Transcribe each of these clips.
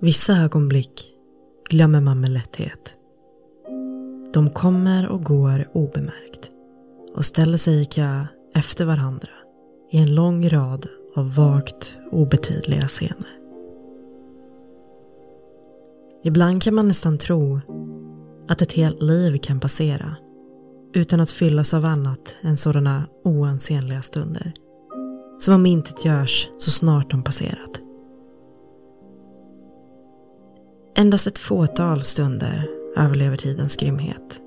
Vissa ögonblick glömmer man med lätthet. De kommer och går obemärkt och ställer sig i kö efter varandra i en lång rad av vagt obetydliga scener. Ibland kan man nästan tro att ett helt liv kan passera utan att fyllas av annat än sådana oansenliga stunder som om intet görs så snart de passerat. Endast ett fåtal stunder överlever tidens grymhet.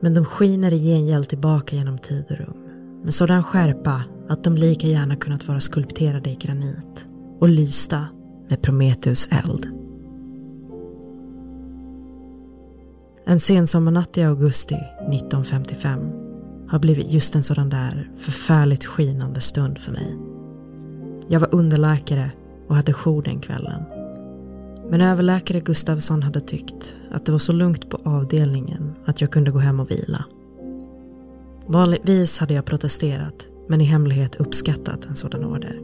Men de skiner i gengäld tillbaka genom tid och rum med sådan skärpa att de lika gärna kunnat vara skulpterade i granit och lysta med Prometheus eld. En sensommarnatt i augusti 1955 har blivit just en sådan där förfärligt skinande stund för mig. Jag var underläkare och hade jour den kvällen. Men överläkare Gustavsson hade tyckt att det var så lugnt på avdelningen att jag kunde gå hem och vila. Vanligtvis hade jag protesterat men i hemlighet uppskattat en sådan order.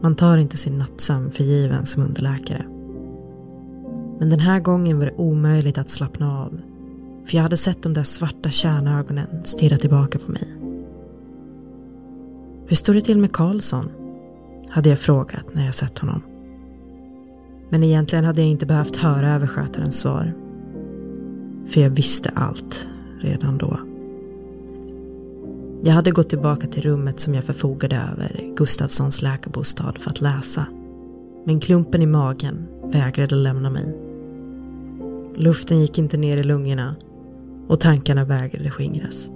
Man tar inte sin nattsömn för given som underläkare. Men den här gången var det omöjligt att slappna av. För jag hade sett de där svarta kärnögonen stirra tillbaka på mig. Hur står det till med Karlsson? Hade jag frågat när jag sett honom. Men egentligen hade jag inte behövt höra överskötarens svar. För jag visste allt redan då. Jag hade gått tillbaka till rummet som jag förfogade över, Gustavssons läkarbostad, för att läsa. Men klumpen i magen vägrade lämna mig. Luften gick inte ner i lungorna och tankarna vägrade skingras.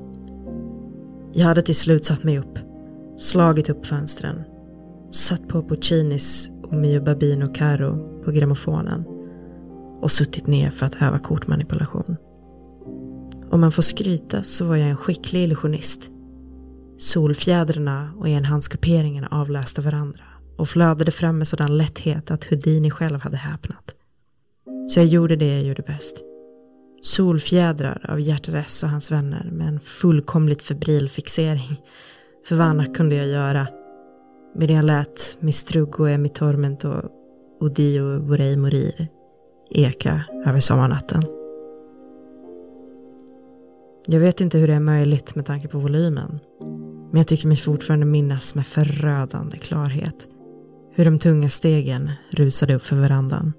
Jag hade till slut satt mig upp, slagit upp fönstren, satt på Puccinis och Mio Babino Caro på grammofonen och suttit ner för att öva kortmanipulation. Om man får skryta så var jag en skicklig illusionist. Solfjädrarna och enhandskuperingarna avläste varandra och flödade fram med sådan lätthet att Houdini själv hade häpnat. Så jag gjorde det jag gjorde bäst. Solfjädrar av Hjärtares och hans vänner med en fullkomligt febril fixering. För vad annat kunde jag göra? Medan jag lät Mistrugo e mi tormento Odio Vorei morir eka över sommarnatten. Jag vet inte hur det är möjligt med tanke på volymen. Men jag tycker mig fortfarande minnas med förödande klarhet hur de tunga stegen rusade upp för verandan.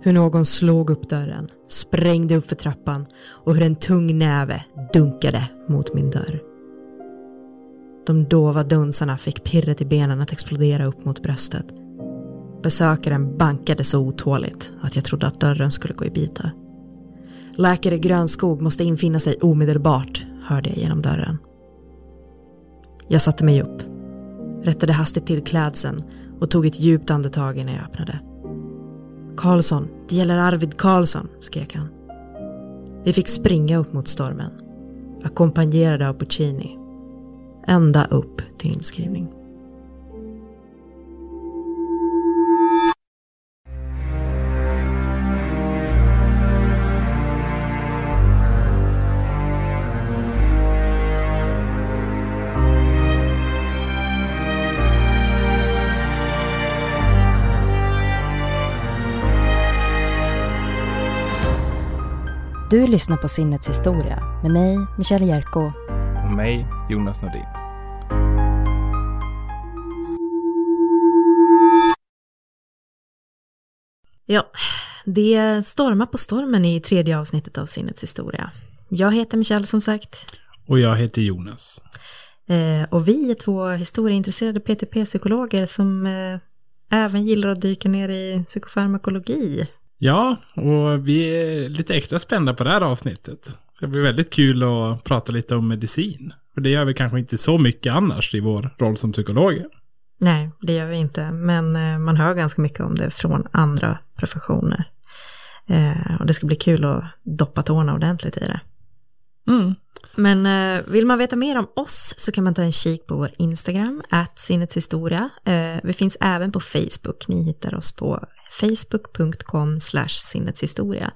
Hur någon slog upp dörren, sprängde upp för trappan och hur en tung näve dunkade mot min dörr. De dova dunsarna fick pirret i benen att explodera upp mot bröstet. Besökaren bankade så otåligt att jag trodde att dörren skulle gå i bitar. Läkare Grönskog måste infinna sig omedelbart, hörde jag genom dörren. Jag satte mig upp, rättade hastigt till klädseln och tog ett djupt andetag innan jag öppnade. Karlsson, det gäller Arvid Karlsson, skrek han. Vi fick springa upp mot stormen, ackompanjerade av Puccini. Ända upp till inskrivning. Du lyssnar på Sinnets historia med mig, Michelle Jerko. Och mig, Jonas Nordin. Ja, det stormar på stormen i tredje avsnittet av Sinnets historia. Jag heter Michelle som sagt. Och jag heter Jonas. Eh, och vi är två historieintresserade PTP-psykologer som eh, även gillar att dyka ner i psykofarmakologi. Ja, och vi är lite extra spända på det här avsnittet. Det ska bli väldigt kul att prata lite om medicin. För det gör vi kanske inte så mycket annars i vår roll som psykologer. Nej, det gör vi inte. Men eh, man hör ganska mycket om det från andra professioner. Eh, och det ska bli kul att doppa tårna ordentligt i det. Mm. Men eh, vill man veta mer om oss så kan man ta en kik på vår Instagram, at sinnets historia. Eh, vi finns även på Facebook, ni hittar oss på facebook.com sinnetshistoria.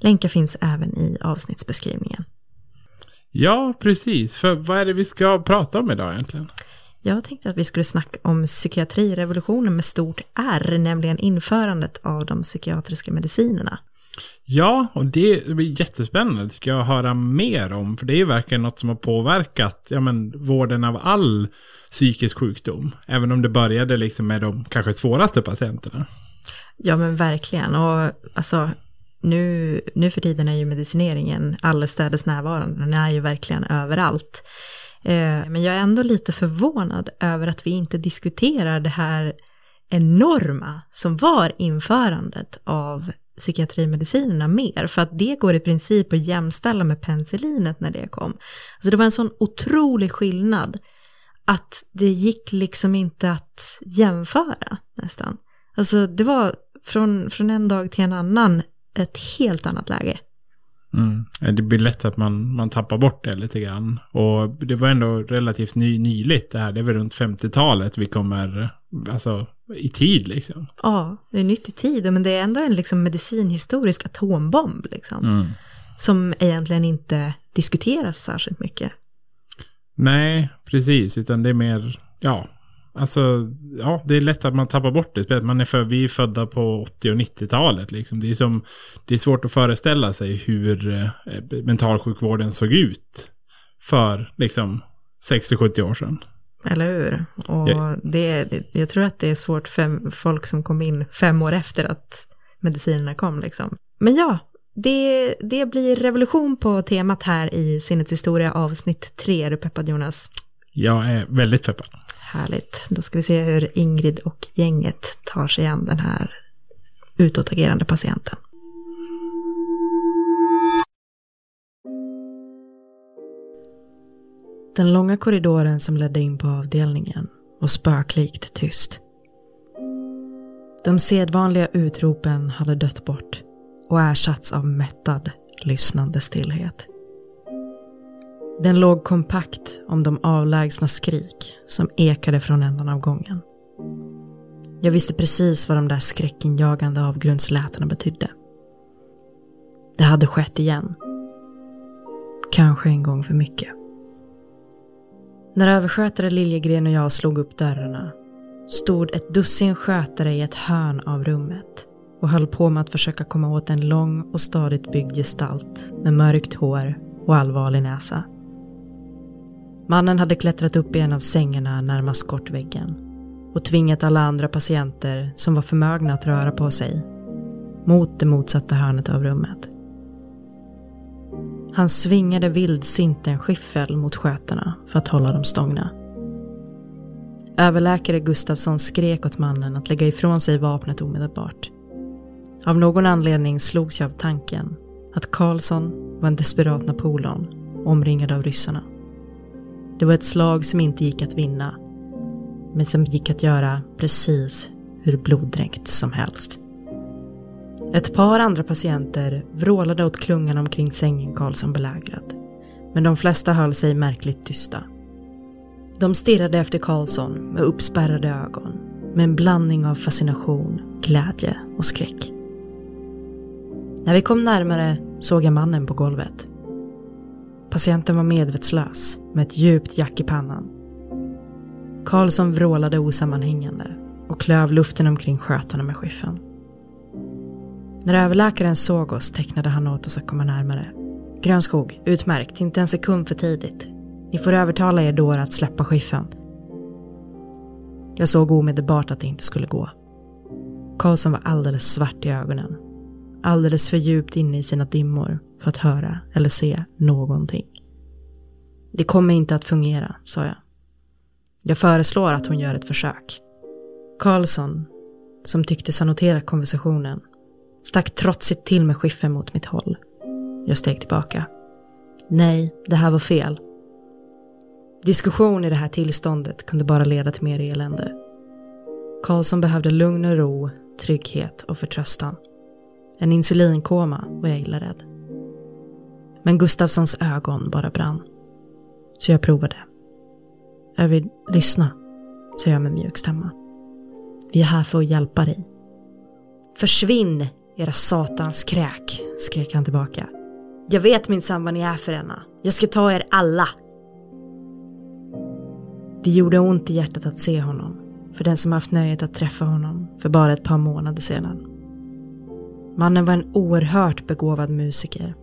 Länkar finns även i avsnittsbeskrivningen. Ja, precis. För vad är det vi ska prata om idag egentligen? Jag tänkte att vi skulle snacka om psykiatrirevolutionen med stort R, nämligen införandet av de psykiatriska medicinerna. Ja, och det blir jättespännande tycker jag att höra mer om. För det är verkligen något som har påverkat ja, men, vården av all psykisk sjukdom. Även om det började liksom med de kanske svåraste patienterna. Ja men verkligen. Och alltså, nu, nu för tiden är ju medicineringen allestädes närvarande. Den är ju verkligen överallt. Eh, men jag är ändå lite förvånad över att vi inte diskuterar det här enorma som var införandet av psykiatrimedicinerna mer, för att det går i princip att jämställa med penicillinet när det kom. Alltså det var en sån otrolig skillnad att det gick liksom inte att jämföra nästan. Alltså det var från, från en dag till en annan ett helt annat läge. Mm. Det blir lätt att man, man tappar bort det lite grann. Och det var ändå relativt ny, nyligt det här. Det är väl runt 50-talet vi kommer, alltså i tid liksom. Ja, det är nytt i tid, men det är ändå en liksom medicinhistorisk atombomb liksom. Mm. Som egentligen inte diskuteras särskilt mycket. Nej, precis, utan det är mer, ja, Alltså, ja, det är lätt att man tappar bort det. Man är för, vi är födda på 80 och 90-talet. Liksom. Det, är som, det är svårt att föreställa sig hur eh, mentalsjukvården såg ut för liksom, 60-70 år sedan. Eller hur? Och ja. det, jag tror att det är svårt för folk som kom in fem år efter att medicinerna kom. Liksom. Men ja, det, det blir revolution på temat här i Sinnets historia avsnitt 3. Är du peppad Jonas? Jag är väldigt peppad. Härligt. Då ska vi se hur Ingrid och gänget tar sig an den här utåtagerande patienten. Den långa korridoren som ledde in på avdelningen var spöklikt tyst. De sedvanliga utropen hade dött bort och ersatts av mättad, lyssnande stillhet. Den låg kompakt om de avlägsna skrik som ekade från ändan av gången. Jag visste precis vad de där skräckinjagande avgrundslätena betydde. Det hade skett igen. Kanske en gång för mycket. När överskötare Liljegren och jag slog upp dörrarna stod ett dussin skötare i ett hörn av rummet och höll på med att försöka komma åt en lång och stadigt byggd gestalt med mörkt hår och allvarlig näsa. Mannen hade klättrat upp i en av sängarna närmast skottväggen och tvingat alla andra patienter som var förmögna att röra på sig mot det motsatta hörnet av rummet. Han svingade vildsint en skiffel mot skötarna för att hålla dem stångna. Överläkare Gustafsson skrek åt mannen att lägga ifrån sig vapnet omedelbart. Av någon anledning slogs jag av tanken att Karlsson var en desperat Napoleon omringad av ryssarna. Det var ett slag som inte gick att vinna. Men som gick att göra precis hur bloddränkt som helst. Ett par andra patienter vrålade åt klungan omkring sängen Karlsson belägrad. Men de flesta höll sig märkligt tysta. De stirrade efter Karlsson med uppspärrade ögon. Med en blandning av fascination, glädje och skräck. När vi kom närmare såg jag mannen på golvet. Patienten var medvetslös med ett djupt jack i pannan. Karlsson vrålade osammanhängande och klöv luften omkring skötarna med skiffen. När överläkaren såg oss tecknade han åt oss att komma närmare. Grönskog, utmärkt, inte en sekund för tidigt. Ni får övertala er då att släppa skiffen. Jag såg omedelbart att det inte skulle gå. Karlsson var alldeles svart i ögonen. Alldeles för djupt inne i sina dimmor för att höra eller se någonting. Det kommer inte att fungera, sa jag. Jag föreslår att hon gör ett försök. Karlsson, som tycktes ha noterat konversationen, stack trotsigt till med skiffen mot mitt håll. Jag steg tillbaka. Nej, det här var fel. Diskussion i det här tillståndet kunde bara leda till mer elände. Karlsson behövde lugn och ro, trygghet och förtröstan. En insulinkoma var jag illa rädd. Men Gustavssons ögon bara brann. Så jag provade. Arvid, lyssna, sa jag med mjuk stämma. Vi är här för att hjälpa dig. Försvinn, era satans kräk, skrek han tillbaka. Jag vet minsann vad ni är för ena. Jag ska ta er alla. Det gjorde ont i hjärtat att se honom, för den som haft nöjet att träffa honom för bara ett par månader sedan. Mannen var en oerhört begåvad musiker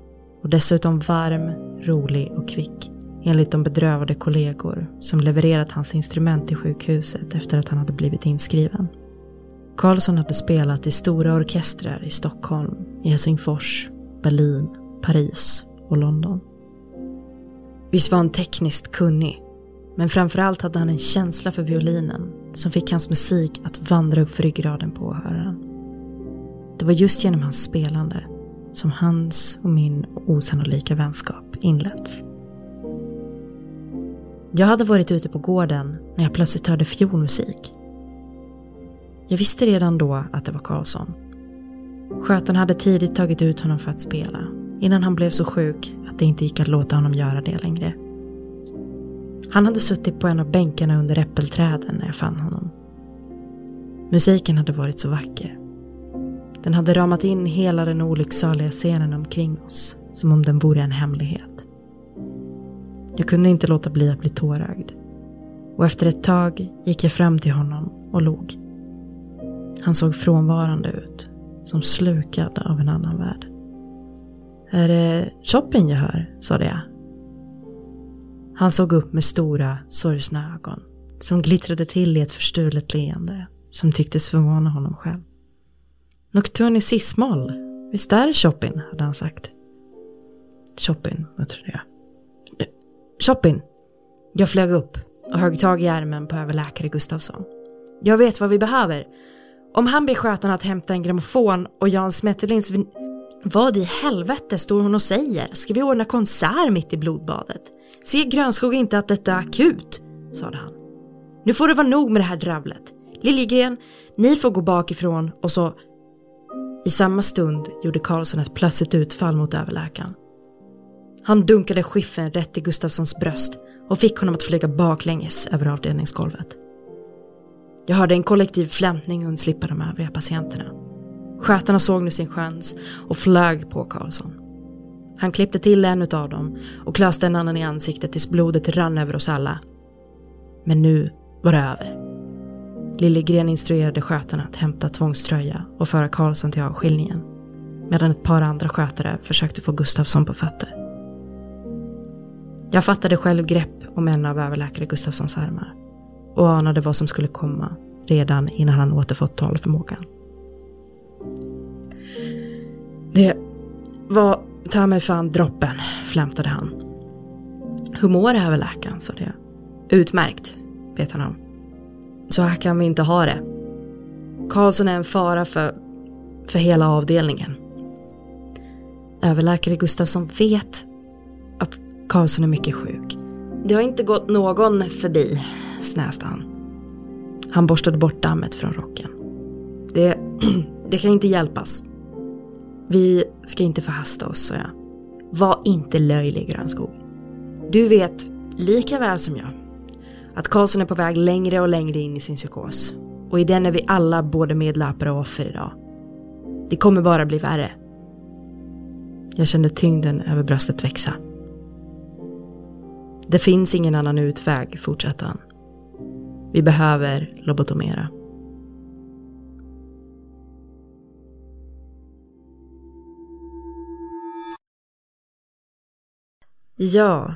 och dessutom varm, rolig och kvick enligt de bedrövade kollegor som levererat hans instrument till sjukhuset efter att han hade blivit inskriven. Karlsson hade spelat i stora orkestrar i Stockholm, i Helsingfors, Berlin, Paris och London. Visst var han tekniskt kunnig, men framförallt hade han en känsla för violinen som fick hans musik att vandra upp för ryggraden på åhöraren. Det var just genom hans spelande som hans och min osannolika vänskap inletts. Jag hade varit ute på gården när jag plötsligt hörde fiolmusik. Jag visste redan då att det var Karlsson. Skötaren hade tidigt tagit ut honom för att spela innan han blev så sjuk att det inte gick att låta honom göra det längre. Han hade suttit på en av bänkarna under äppelträden när jag fann honom. Musiken hade varit så vacker. Den hade ramat in hela den olycksaliga scenen omkring oss som om den vore en hemlighet. Jag kunde inte låta bli att bli tårögd. Och efter ett tag gick jag fram till honom och log. Han såg frånvarande ut, som slukad av en annan värld. Är det shopping jag hör? sade jag. Han såg upp med stora, sorgsna ögon som glittrade till i ett förstulet leende som tycktes förvåna honom själv. Nocturne Sismol, visst är det Chopin, hade han sagt. Chopin, muttrade jag. Chopin. Jag flög upp och högg tag i ärmen på överläkare Gustafsson. Jag vet vad vi behöver. Om han ber skötarna att hämta en grammofon och Jan Smetterlins... Vad i helvete står hon och säger? Ska vi ordna konsert mitt i blodbadet? Se Grönskog inte att detta är akut, sade han. Nu får det vara nog med det här dravlet. Liljegren, ni får gå bakifrån och så... I samma stund gjorde Karlsson ett plötsligt utfall mot överläkaren. Han dunkade skiffen rätt i Gustafssons bröst och fick honom att flyga baklänges över avdelningsgolvet. Jag hörde en kollektiv flämtning undslippa de övriga patienterna. Skötarna såg nu sin chans och flög på Karlsson. Han klippte till en av dem och klöste en annan i ansiktet tills blodet rann över oss alla. Men nu var det över. Liljegren instruerade skötarna att hämta tvångströja och föra Karlsson till avskiljningen. Medan ett par andra skötare försökte få Gustafsson på fötter. Jag fattade själv grepp om en av överläkare Gustafssons armar och anade vad som skulle komma redan innan han återfått talförmågan. Det var ta mig fan droppen, flämtade han. Hur mår överläkaren, sa jag. Utmärkt, bet han om. Så här kan vi inte ha det. Karlsson är en fara för, för hela avdelningen. Överläkare Gustafsson vet att Karlsson är mycket sjuk. Det har inte gått någon förbi, snäste han. Han borstade bort dammet från rocken. Det, det kan inte hjälpas. Vi ska inte förhasta oss, sa jag. Var inte löjlig, Grönskog. Du vet, lika väl som jag, att Karlsson är på väg längre och längre in i sin psykos. Och i den är vi alla både medlöpare och offer idag. Det kommer bara bli värre. Jag kände tyngden över bröstet växa. Det finns ingen annan utväg, fortsatte han. Vi behöver lobotomera. Ja,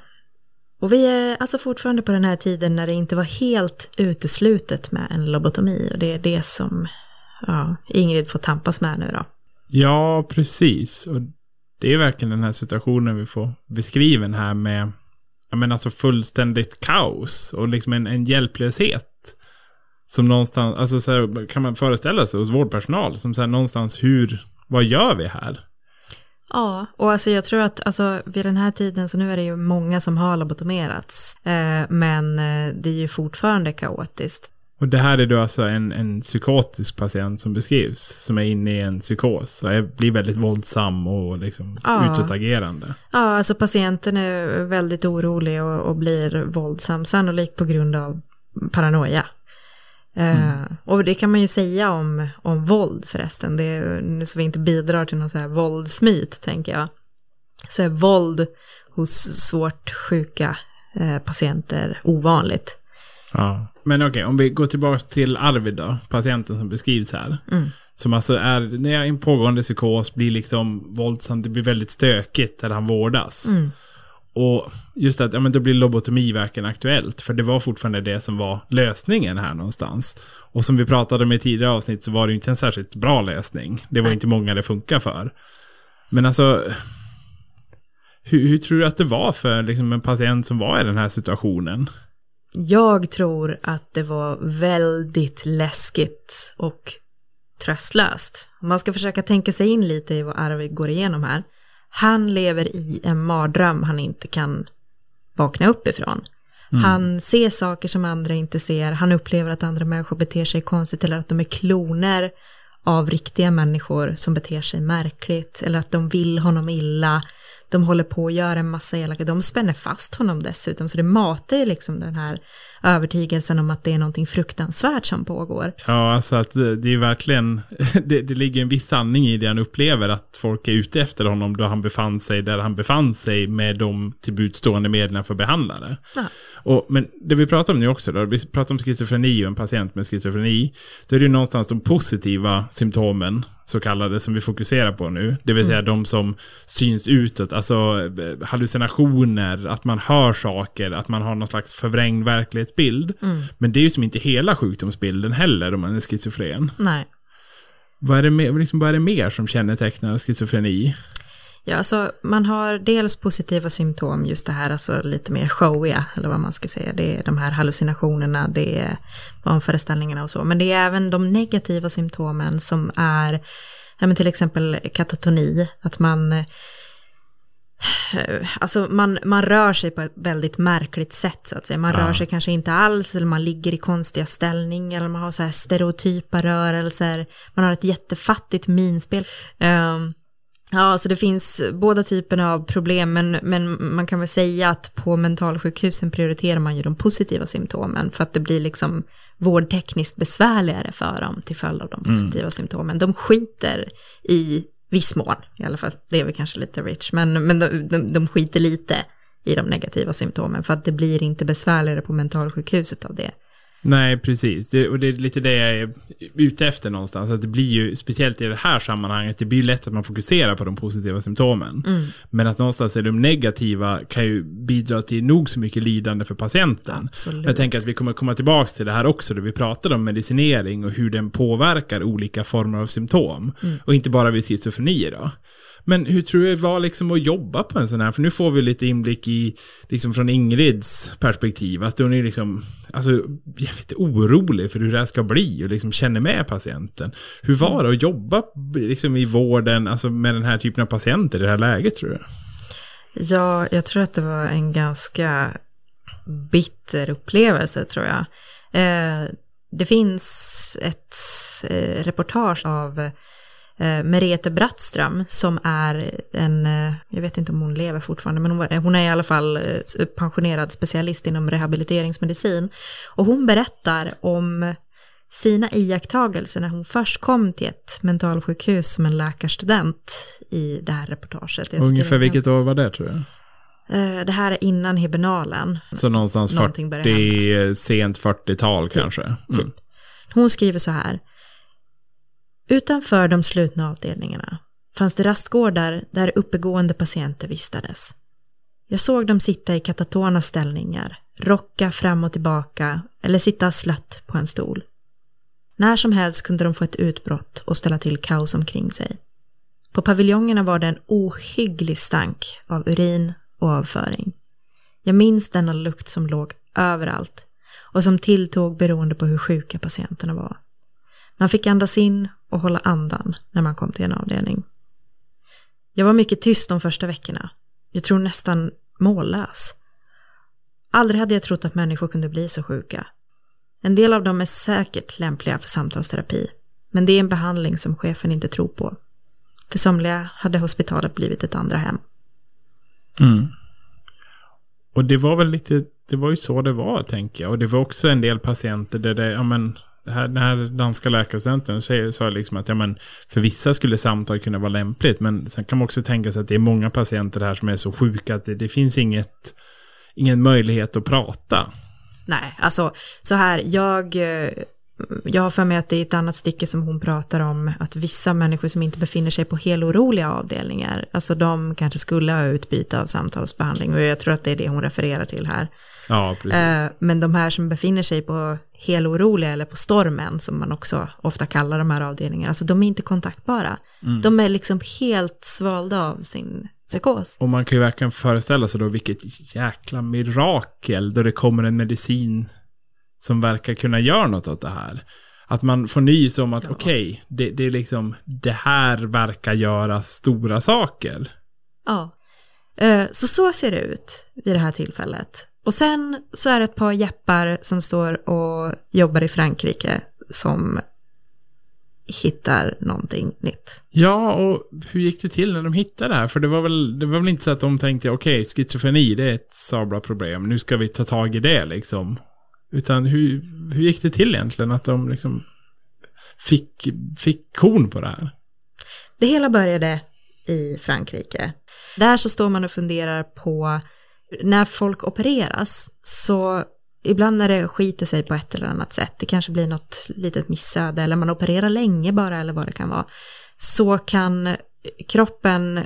och vi är alltså fortfarande på den här tiden när det inte var helt uteslutet med en lobotomi och det är det som ja, Ingrid får tampas med nu då. Ja, precis. Och det är verkligen den här situationen vi får beskriven här med ja, men alltså fullständigt kaos och liksom en, en hjälplöshet. Som någonstans, alltså så här, kan man föreställa sig hos vårdpersonal som så här, någonstans hur, vad gör vi här? Ja, och alltså jag tror att alltså, vid den här tiden så nu är det ju många som har lobotomerats. Eh, men eh, det är ju fortfarande kaotiskt. Och det här är då alltså en, en psykotisk patient som beskrivs, som är inne i en psykos och är, blir väldigt våldsam och liksom ja. utåtagerande. Ja, alltså patienten är väldigt orolig och, och blir våldsam, sannolikt på grund av paranoia. Eh, mm. Uh, och det kan man ju säga om, om våld förresten, det är, så vi inte bidrar till någon så här våldsmyt tänker jag. Så är våld hos svårt sjuka uh, patienter ovanligt. Ja. Men okej, okay, om vi går tillbaka till Arvid då, patienten som beskrivs här. Mm. Som alltså är, när jag är i en pågående psykos, blir liksom våldsam, det blir väldigt stökigt där han vårdas. Mm. Och just att, ja men då blir lobotomi verkligen aktuellt, för det var fortfarande det som var lösningen här någonstans. Och som vi pratade om i tidigare avsnitt så var det inte en särskilt bra lösning. Det var inte många det funkar för. Men alltså, hur, hur tror du att det var för liksom, en patient som var i den här situationen? Jag tror att det var väldigt läskigt och tröstlöst. Man ska försöka tänka sig in lite i vad Arvid går igenom här. Han lever i en mardröm han inte kan vakna upp ifrån. Mm. Han ser saker som andra inte ser. Han upplever att andra människor beter sig konstigt eller att de är kloner av riktiga människor som beter sig märkligt eller att de vill honom illa de håller på att göra en massa elaka, de spänner fast honom dessutom, så det matar ju liksom den här övertygelsen om att det är någonting fruktansvärt som pågår. Ja, alltså att det, är verkligen, det, det ligger en viss sanning i det han upplever, att folk är ute efter honom då han befann sig där han befann sig med de tillbudstående medlen för behandlare. Ja. Och, men det vi pratar om nu också, då, vi pratar om schizofreni och en patient med schizofreni, då är det ju någonstans de positiva symptomen så kallade som vi fokuserar på nu. Det vill säga mm. de som syns utåt, alltså eh, hallucinationer, att man hör saker, att man har någon slags förvrängd verklighetsbild. Mm. Men det är ju som inte hela sjukdomsbilden heller om man är schizofren. Nej. Vad är det mer, liksom, vad är det mer som kännetecknar schizofreni? Ja, alltså man har dels positiva symptom, just det här alltså lite mer showiga, eller vad man ska säga. Det är de här hallucinationerna, det är vanföreställningarna och så. Men det är även de negativa symptomen som är, ja, men till exempel katatoni, att man Alltså man, man rör sig på ett väldigt märkligt sätt så att säga. Man ja. rör sig kanske inte alls eller man ligger i konstiga ställningar eller man har så här stereotypa rörelser. Man har ett jättefattigt minspel. Um, Ja, så det finns båda typerna av problem, men, men man kan väl säga att på mentalsjukhusen prioriterar man ju de positiva symptomen för att det blir liksom vårdtekniskt besvärligare för dem till följd av de mm. positiva mm. symptomen. De skiter i viss mån, i alla fall, det är väl kanske lite rich, men, men de, de, de skiter lite i de negativa symptomen för att det blir inte besvärligare på mentalsjukhuset av det. Nej, precis. Det, och det är lite det jag är ute efter någonstans. Att det blir ju, speciellt i det här sammanhanget, det blir ju lätt att man fokuserar på de positiva symptomen. Mm. Men att någonstans är de negativa kan ju bidra till nog så mycket lidande för patienten. Absolut. Jag tänker att vi kommer komma tillbaka till det här också, då vi pratade om medicinering och hur den påverkar olika former av symptom. Mm. Och inte bara vid schizofreni då. Men hur tror du det var liksom att jobba på en sån här? För nu får vi lite inblick i, liksom från Ingrids perspektiv, att hon är liksom, alltså jävligt orolig för hur det här ska bli och liksom känner med patienten. Hur var det att jobba liksom i vården, alltså med den här typen av patienter i det här läget tror du? Ja, jag tror att det var en ganska bitter upplevelse tror jag. Eh, det finns ett eh, reportage av eh, Merete Brattström som är en, eh, jag vet inte om hon lever fortfarande, men hon, hon är i alla fall eh, pensionerad specialist inom rehabiliteringsmedicin. Och hon berättar om sina iakttagelser när hon först kom till ett mentalsjukhus som en läkarstudent i det här reportaget. Ungefär vilket år var det tror jag? Eh, det här är innan hibernalen. Så någonstans 40, sent 40-tal typ, kanske? Mm. Typ. Hon skriver så här. Utanför de slutna avdelningarna fanns det rastgårdar där uppegående patienter vistades. Jag såg dem sitta i katatona ställningar, rocka fram och tillbaka eller sitta slött på en stol. När som helst kunde de få ett utbrott och ställa till kaos omkring sig. På paviljongerna var det en ohygglig stank av urin och avföring. Jag minns denna lukt som låg överallt och som tilltog beroende på hur sjuka patienterna var. Man fick andas in och hålla andan när man kom till en avdelning. Jag var mycket tyst de första veckorna. Jag tror nästan mållös. Aldrig hade jag trott att människor kunde bli så sjuka. En del av dem är säkert lämpliga för samtalsterapi, men det är en behandling som chefen inte tror på. För somliga hade hospitalet blivit ett andra hem. Mm. Och det var väl lite, det var ju så det var tänker jag. Och det var också en del patienter där det, ja men det här, den här danska läkarcentern sa liksom att ja, men, för vissa skulle samtal kunna vara lämpligt. Men sen kan man också tänka sig att det är många patienter här som är så sjuka att det, det finns inget, ingen möjlighet att prata. Nej, alltså så här, jag, eh, jag har för mig att det är ett annat stycke som hon pratar om att vissa människor som inte befinner sig på heloroliga avdelningar, alltså de kanske skulle ha utbyte av samtalsbehandling och jag tror att det är det hon refererar till här. Ja, precis. Eh, Men de här som befinner sig på heloroliga eller på stormen, som man också ofta kallar de här avdelningarna, alltså de är inte kontaktbara. De är liksom helt svalda av sin psykos. Och man kan ju verkligen föreställa sig då vilket jäkla mirakel då det kommer en medicin som verkar kunna göra något åt det här. Att man får nys om att Ja. okej, det, det är liksom, det här verkar göra stora saker. Ja. Eh, Så så ser det ut vid det här tillfället. Och sen så är det ett par jeppar som står och jobbar i Frankrike som hittar någonting nytt. Ja, och hur gick det till när de hittade det här? För det var väl, det var väl inte så att de tänkte, okej, schizofreni, det är ett sabla problem, nu ska vi ta tag i det liksom. Utan hur, hur gick det till egentligen att de liksom fick, fick kon på det här? Det hela började i Frankrike. Där så står man och funderar på när folk opereras så ibland när det skiter sig på ett eller annat sätt, det kanske blir något litet missöde eller man opererar länge bara eller vad det kan vara, så kan kroppen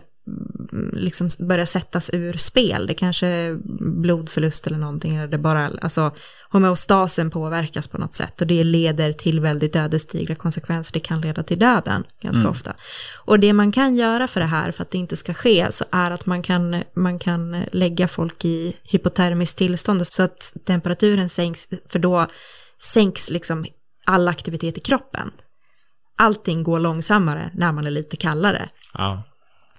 liksom börja sättas ur spel. Det kanske är blodförlust eller någonting, eller det bara, alltså homeostasen påverkas på något sätt och det leder till väldigt ödesdigra konsekvenser. Det kan leda till döden ganska ofta. Och det man kan göra för det här, för att det inte ska ske, så är att man kan, man kan lägga folk i hypotermiskt tillstånd så att temperaturen sänks, för då sänks liksom all aktivitet i kroppen. Allting går långsammare när man är lite kallare. Ja.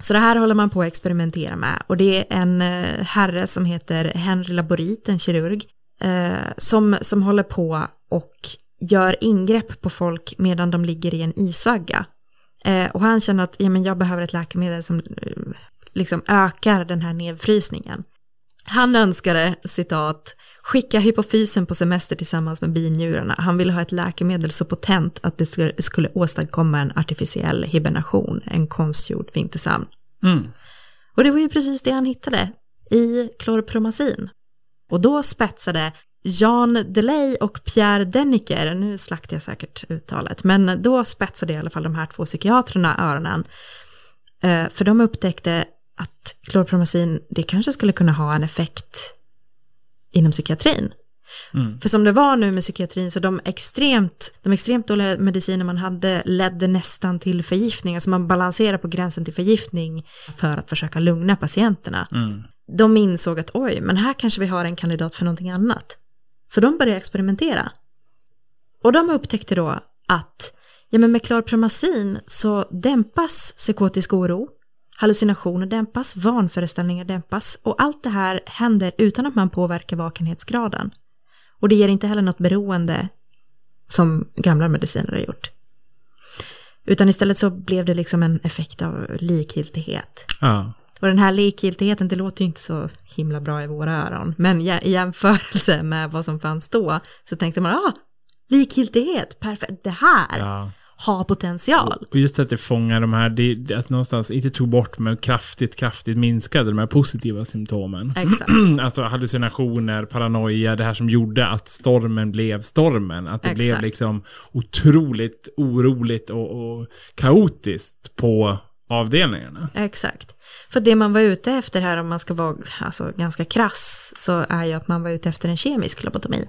Så det här håller man på att experimentera med. Och det är en eh, herre som heter Henry Laborit, en kirurg, eh, som, som håller på och gör ingrepp på folk medan de ligger i en isvagga. Eh, och han känner att ja, men jag behöver ett läkemedel som eh, liksom ökar den här nedfrysningen. Han önskade, citat, skicka hypofysen på semester tillsammans med binjurarna. Han ville ha ett läkemedel så potent att det skulle, åstadkomma en artificiell hibernation, en konstgjord vintersömn. Mm. Och det var ju precis det han hittade i klorpromazin. Och då spetsade Jan Delay och Pierre Deniker, nu slaktar jag säkert uttalet, men då spetsade i alla fall de här två psykiatrerna öronen. Eh, För de upptäckte att klorpromazin, det kanske skulle kunna ha en effekt inom psykiatrin. Mm. För som det var nu med psykiatrin så de extremt, de extremt dåliga mediciner man hade ledde nästan till förgiftning. Alltså man balanserar på gränsen till förgiftning för att försöka lugna patienterna. Mm. De insåg att oj, men här kanske vi har en kandidat för någonting annat. Så de började experimentera. Och de upptäckte då att ja, men med klorpromazin så dämpas psykotisk oro, hallucinationer dämpas, vanföreställningar dämpas och allt det här händer utan att man påverkar vakenhetsgraden. Och det ger inte heller något beroende som gamla mediciner har gjort. Utan istället så blev det liksom en effekt av likgiltighet. Ja. Och den här likgiltigheten, det låter ju inte så himla bra i våra öron. Men i jämförelse med vad som fanns då så tänkte man, ah, likgiltighet, perfekt, det här ja. Har potential. Och just att det fångar de här, det, att någonstans, inte tog bort, men kraftigt, kraftigt minskade de här positiva symptomen. Exakt. alltså hallucinationer, paranoia, det här som gjorde att stormen blev stormen. Att det blev Exakt. liksom otroligt oroligt och, och kaotiskt på avdelningarna. Exakt. För det man var ute efter här, om man ska vara alltså, ganska krass, så är ju att man var ute efter en kemisk lobotomi.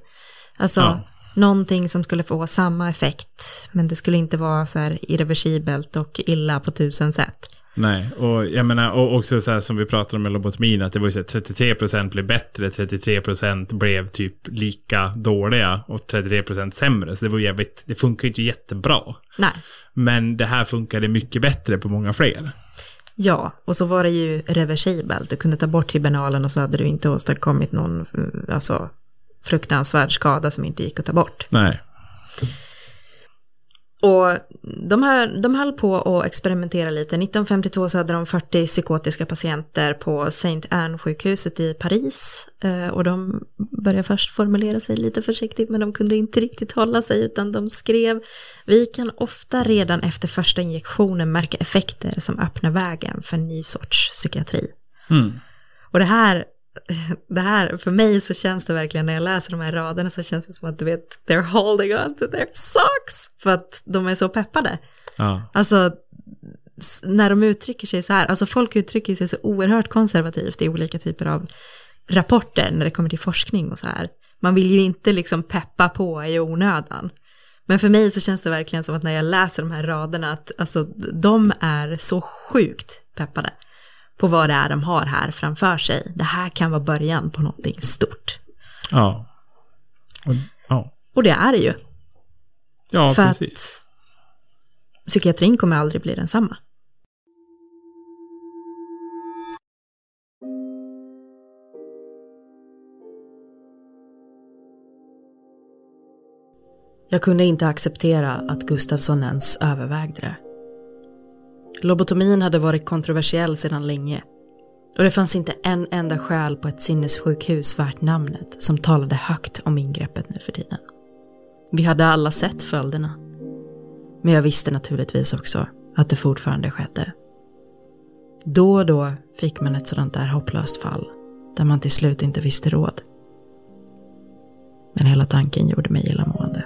Alltså Ja. Någonting som skulle få samma effekt, men det skulle inte vara så här irreversibelt och illa på tusen sätt. Nej, och jag menar, och också så här som vi pratade om med lobotomin, att det var ju så här 33% blev bättre, 33% blev typ lika dåliga och 33% sämre. Så det var jävligt, det funkar ju inte jättebra. Nej. Men det här funkade mycket bättre på många fler. Ja, och så var det ju reversibelt. Du kunde ta bort hibernalen och så hade du inte åstadkommit någon eh, alltså, fruktansvärd skada som inte gick att ta bort. Nej. Och de, här, de höll på att experimentera lite. 1952 så hade de 40 psykotiska patienter på Saint Anne-sjukhuset i Paris. Eh, och de började först formulera sig lite försiktigt, men de kunde inte riktigt hålla sig, utan de skrev Vi kan ofta redan efter första injektionen märka effekter som öppnar vägen för en ny sorts psykiatri. Mm. Och det här det här, för mig så känns det verkligen när jag läser de här raderna så känns det som att du vet, they're holding on to their socks. För att de är så peppade. Ja. Alltså, när de uttrycker sig så här, alltså folk uttrycker sig så oerhört konservativt i olika typer av rapporter när det kommer till forskning och så här. Man vill ju inte liksom peppa på i onödan. Men för mig så känns det verkligen som att när jag läser de här raderna att alltså, de är så sjukt peppade på vad det är de har här framför sig. Det här kan vara början på någonting stort. Ja. Och, ja. Och det är det ju. Ja, för precis. att psykiatrin kommer aldrig bli densamma. Jag kunde inte acceptera att Gustafsson ens övervägde det. Lobotomin hade varit kontroversiell sedan länge och det fanns inte en enda skäl på ett sinnessjukhus värt namnet som talade högt om ingreppet nu för tiden. Vi hade alla sett följderna. Men jag visste naturligtvis också att det fortfarande skedde. Då och då fick man ett sådant där hopplöst fall där man till slut inte visste råd. Men hela tanken gjorde mig illamående.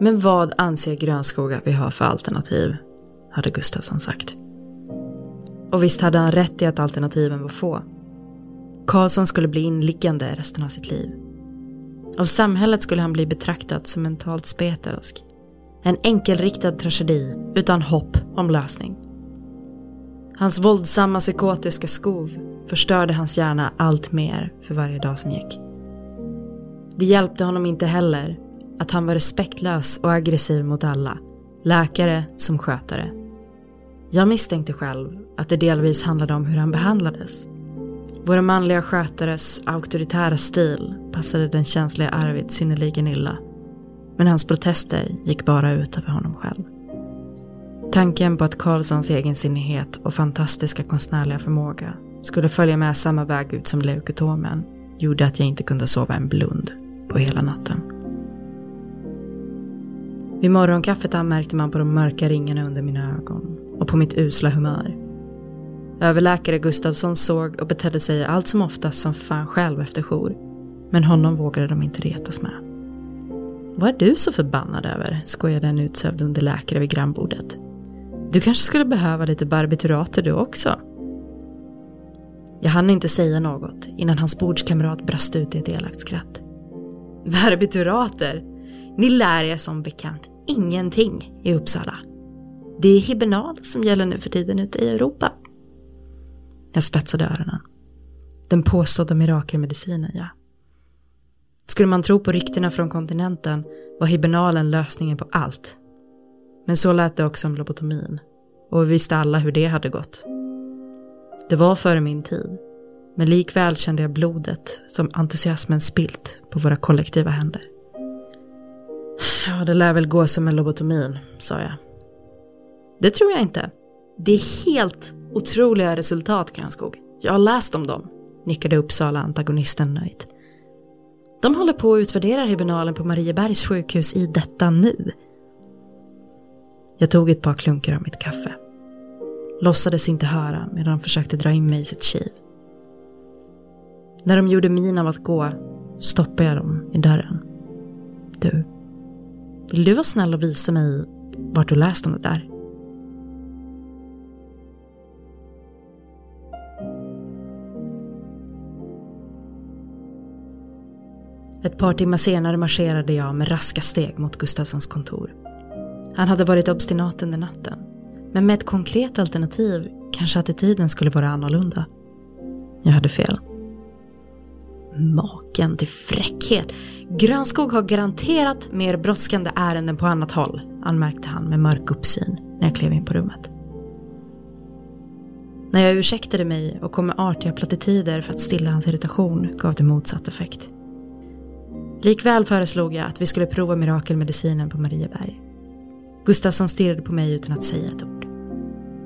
Men vad anser Grönskog att vi har för alternativ? Hade Gustafsson sagt. Och visst hade han rätt i att alternativen var få. Karlsson skulle bli inliggande resten av sitt liv. Av samhället skulle han bli betraktad som mentalt spetälsk. En enkelriktad tragedi utan hopp om lösning. Hans våldsamma psykotiska skov förstörde hans hjärna allt mer för varje dag som gick. Det hjälpte honom inte heller att han var respektlös och aggressiv mot alla, läkare som skötare. Jag misstänkte själv att det delvis handlade om hur han behandlades. Våra manliga skötares auktoritära stil passade den känsliga Arvid synnerligen illa. Men hans protester gick bara ut över honom själv. Tanken på att Karlssons egensinnighet och fantastiska konstnärliga förmåga skulle följa med samma väg ut som leukotomen gjorde att jag inte kunde sova en blund på hela natten. Vid morgonkaffet anmärkte man på de mörka ringarna under mina ögon och på mitt usla humör. Överläkare Gustavsson såg och betedde sig allt som oftast som fan själv efter jour. Men honom vågade de inte retas med. Vad är du så förbannad över? skojade en utsövd underläkare vid grannbordet. Du kanske skulle behöva lite barbiturater du också? Jag hann inte säga något innan hans bordskamrat brast ut i ett elakt skratt. Barbiturater? Ni lär er som bekant ingenting i Uppsala. Det är hibernal som gäller nu för tiden ute i Europa. Jag spetsade öronen. Den påstådda mirakelmedicinen, ja. Skulle man tro på ryktena från kontinenten var hibernalen lösningen på allt. Men så lät det också om lobotomin. Och vi visste alla hur det hade gått. Det var före min tid. Men likväl kände jag blodet som entusiasmen spilt på våra kollektiva händer. Ja, det lär väl gå som med lobotomin, sa jag. Det tror jag inte. Det är helt otroliga resultat, Grönskog. Jag har läst om dem, nickade Uppsala-antagonisten nöjt. De håller på att utvärdera tribunalen på Mariebergs sjukhus i detta nu. Jag tog ett par klunkar av mitt kaffe. Låtsades inte höra medan de försökte dra in mig i sitt kiv. När de gjorde min av att gå stoppade jag dem i dörren. Du, vill du vara snäll och visa mig vart du läst om det där? Ett par timmar senare marscherade jag med raska steg mot Gustavssons kontor. Han hade varit obstinat under natten. Men med ett konkret alternativ kanske attityden skulle vara annorlunda. Jag hade fel. Maken till fräckhet. Grönskog har garanterat mer brådskande ärenden på annat håll, anmärkte han med mörk uppsyn när jag klev in på rummet. När jag ursäktade mig och kom med artiga plattityder för att stilla hans irritation gav det motsatt effekt. Likväl föreslog jag att vi skulle prova mirakelmedicinen på Marieberg. Gustafsson stirrade på mig utan att säga ett ord.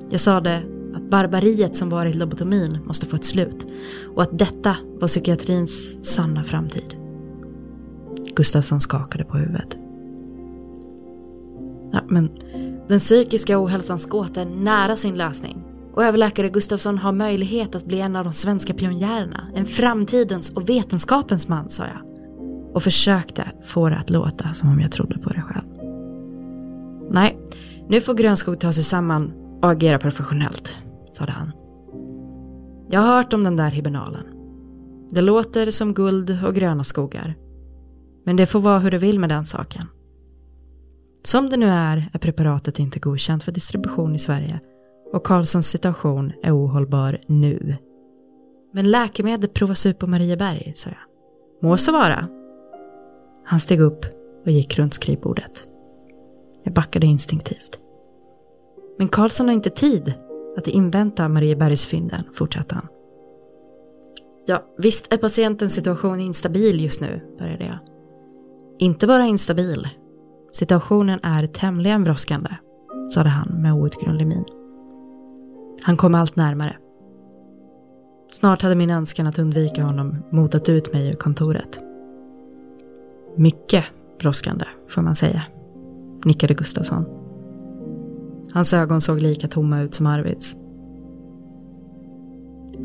Jag sade att barbariet som varit lobotomin måste få ett slut och att detta var psykiatrins sanna framtid. Gustafsson skakade på huvudet. Ja, men den psykiska ohälsans gåta är nära sin lösning och Och överläkare Gustafsson har möjlighet att bli en av de svenska pionjärerna. En framtidens och vetenskapens man, sa jag. Och försökte få det att låta som om jag trodde på det själv. Nej, nu får Grönskog ta sig samman och agera professionellt, sade han. Jag har hört om den där hibernalen. Det låter som guld och gröna skogar. Men det får vara hur det vill med den saken. Som det nu är är preparatet inte godkänt för distribution i Sverige och Karlssons situation är ohållbar nu. Men läkemedel provas ut på Marieberg, sa jag. Må så vara. Han steg upp och gick runt skrivbordet. Jag backade instinktivt. Men Karlsson har inte tid att invänta Mariebergsfynden, fortsatte han. Ja, visst är patientens situation instabil just nu, började jag. Inte bara instabil. Situationen är tämligen brådskande, sade han med outgrundlig min. Han kom allt närmare. Snart hade min önskan att undvika honom motat ut mig ur kontoret. Mycket brådskande, får man säga, nickade Gustafsson. Hans ögon såg lika tomma ut som Arvids.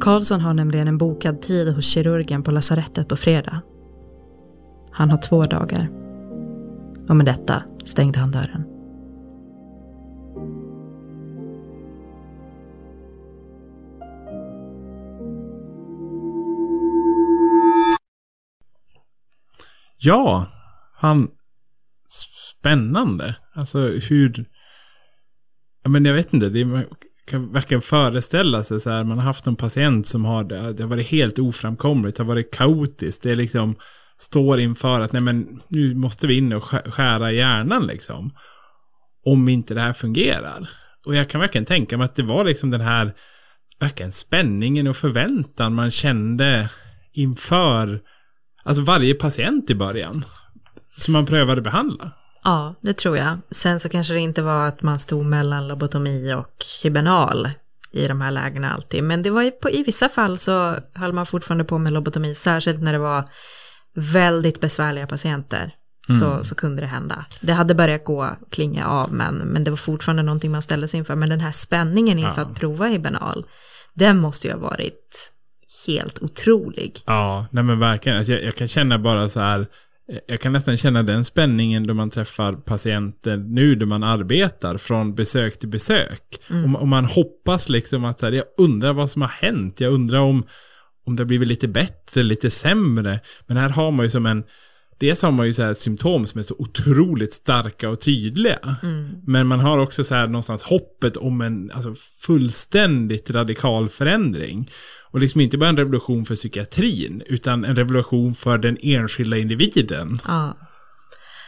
Karlsson har nämligen en bokad tid hos kirurgen på lasarettet på fredag. Han har två dagar. Och med detta stängde han dörren. Ja, han... Spännande. Alltså hur... Ja, men jag vet inte, det man kan verkligen föreställa sig så här, man har haft en patient som har det, det har varit helt oframkomligt, det har varit kaotiskt, det är liksom står inför att nej men nu måste vi in och skära hjärnan liksom. Om inte det här fungerar. Och jag kan verkligen tänka mig att det var liksom den här verkligen spänningen och förväntan man kände inför alltså varje patient i början. Som man prövade behandla. Ja, det tror jag. Sen så kanske det inte var att man stod mellan lobotomi och hibernal i de här lägena alltid. Men det var på, i vissa fall så höll man fortfarande på med lobotomi, särskilt när det var väldigt besvärliga patienter. Mm. Så, så kunde det hända. Det hade börjat gå, klinga av, men, men det var fortfarande någonting man ställde sig inför. Men den här spänningen inför ja. att prova hibernal, den måste ju ha varit helt otrolig. Ja, nej men verkligen. Alltså jag, jag kan känna bara så här, jag kan nästan känna den spänningen då man träffar patienter nu då man arbetar från besök till besök. Mm. Och, och, man hoppas liksom att så här, jag undrar vad som har hänt. Jag undrar om, om det har blivit lite bättre, lite sämre. Men här har man ju som en, dels har man ju så här symptom som är så otroligt starka och tydliga. Mm. Men man har också så här någonstans hoppet om en alltså, fullständigt radikal förändring. Och liksom inte bara en revolution för psykiatrin, utan en revolution för den enskilda individen. Ja.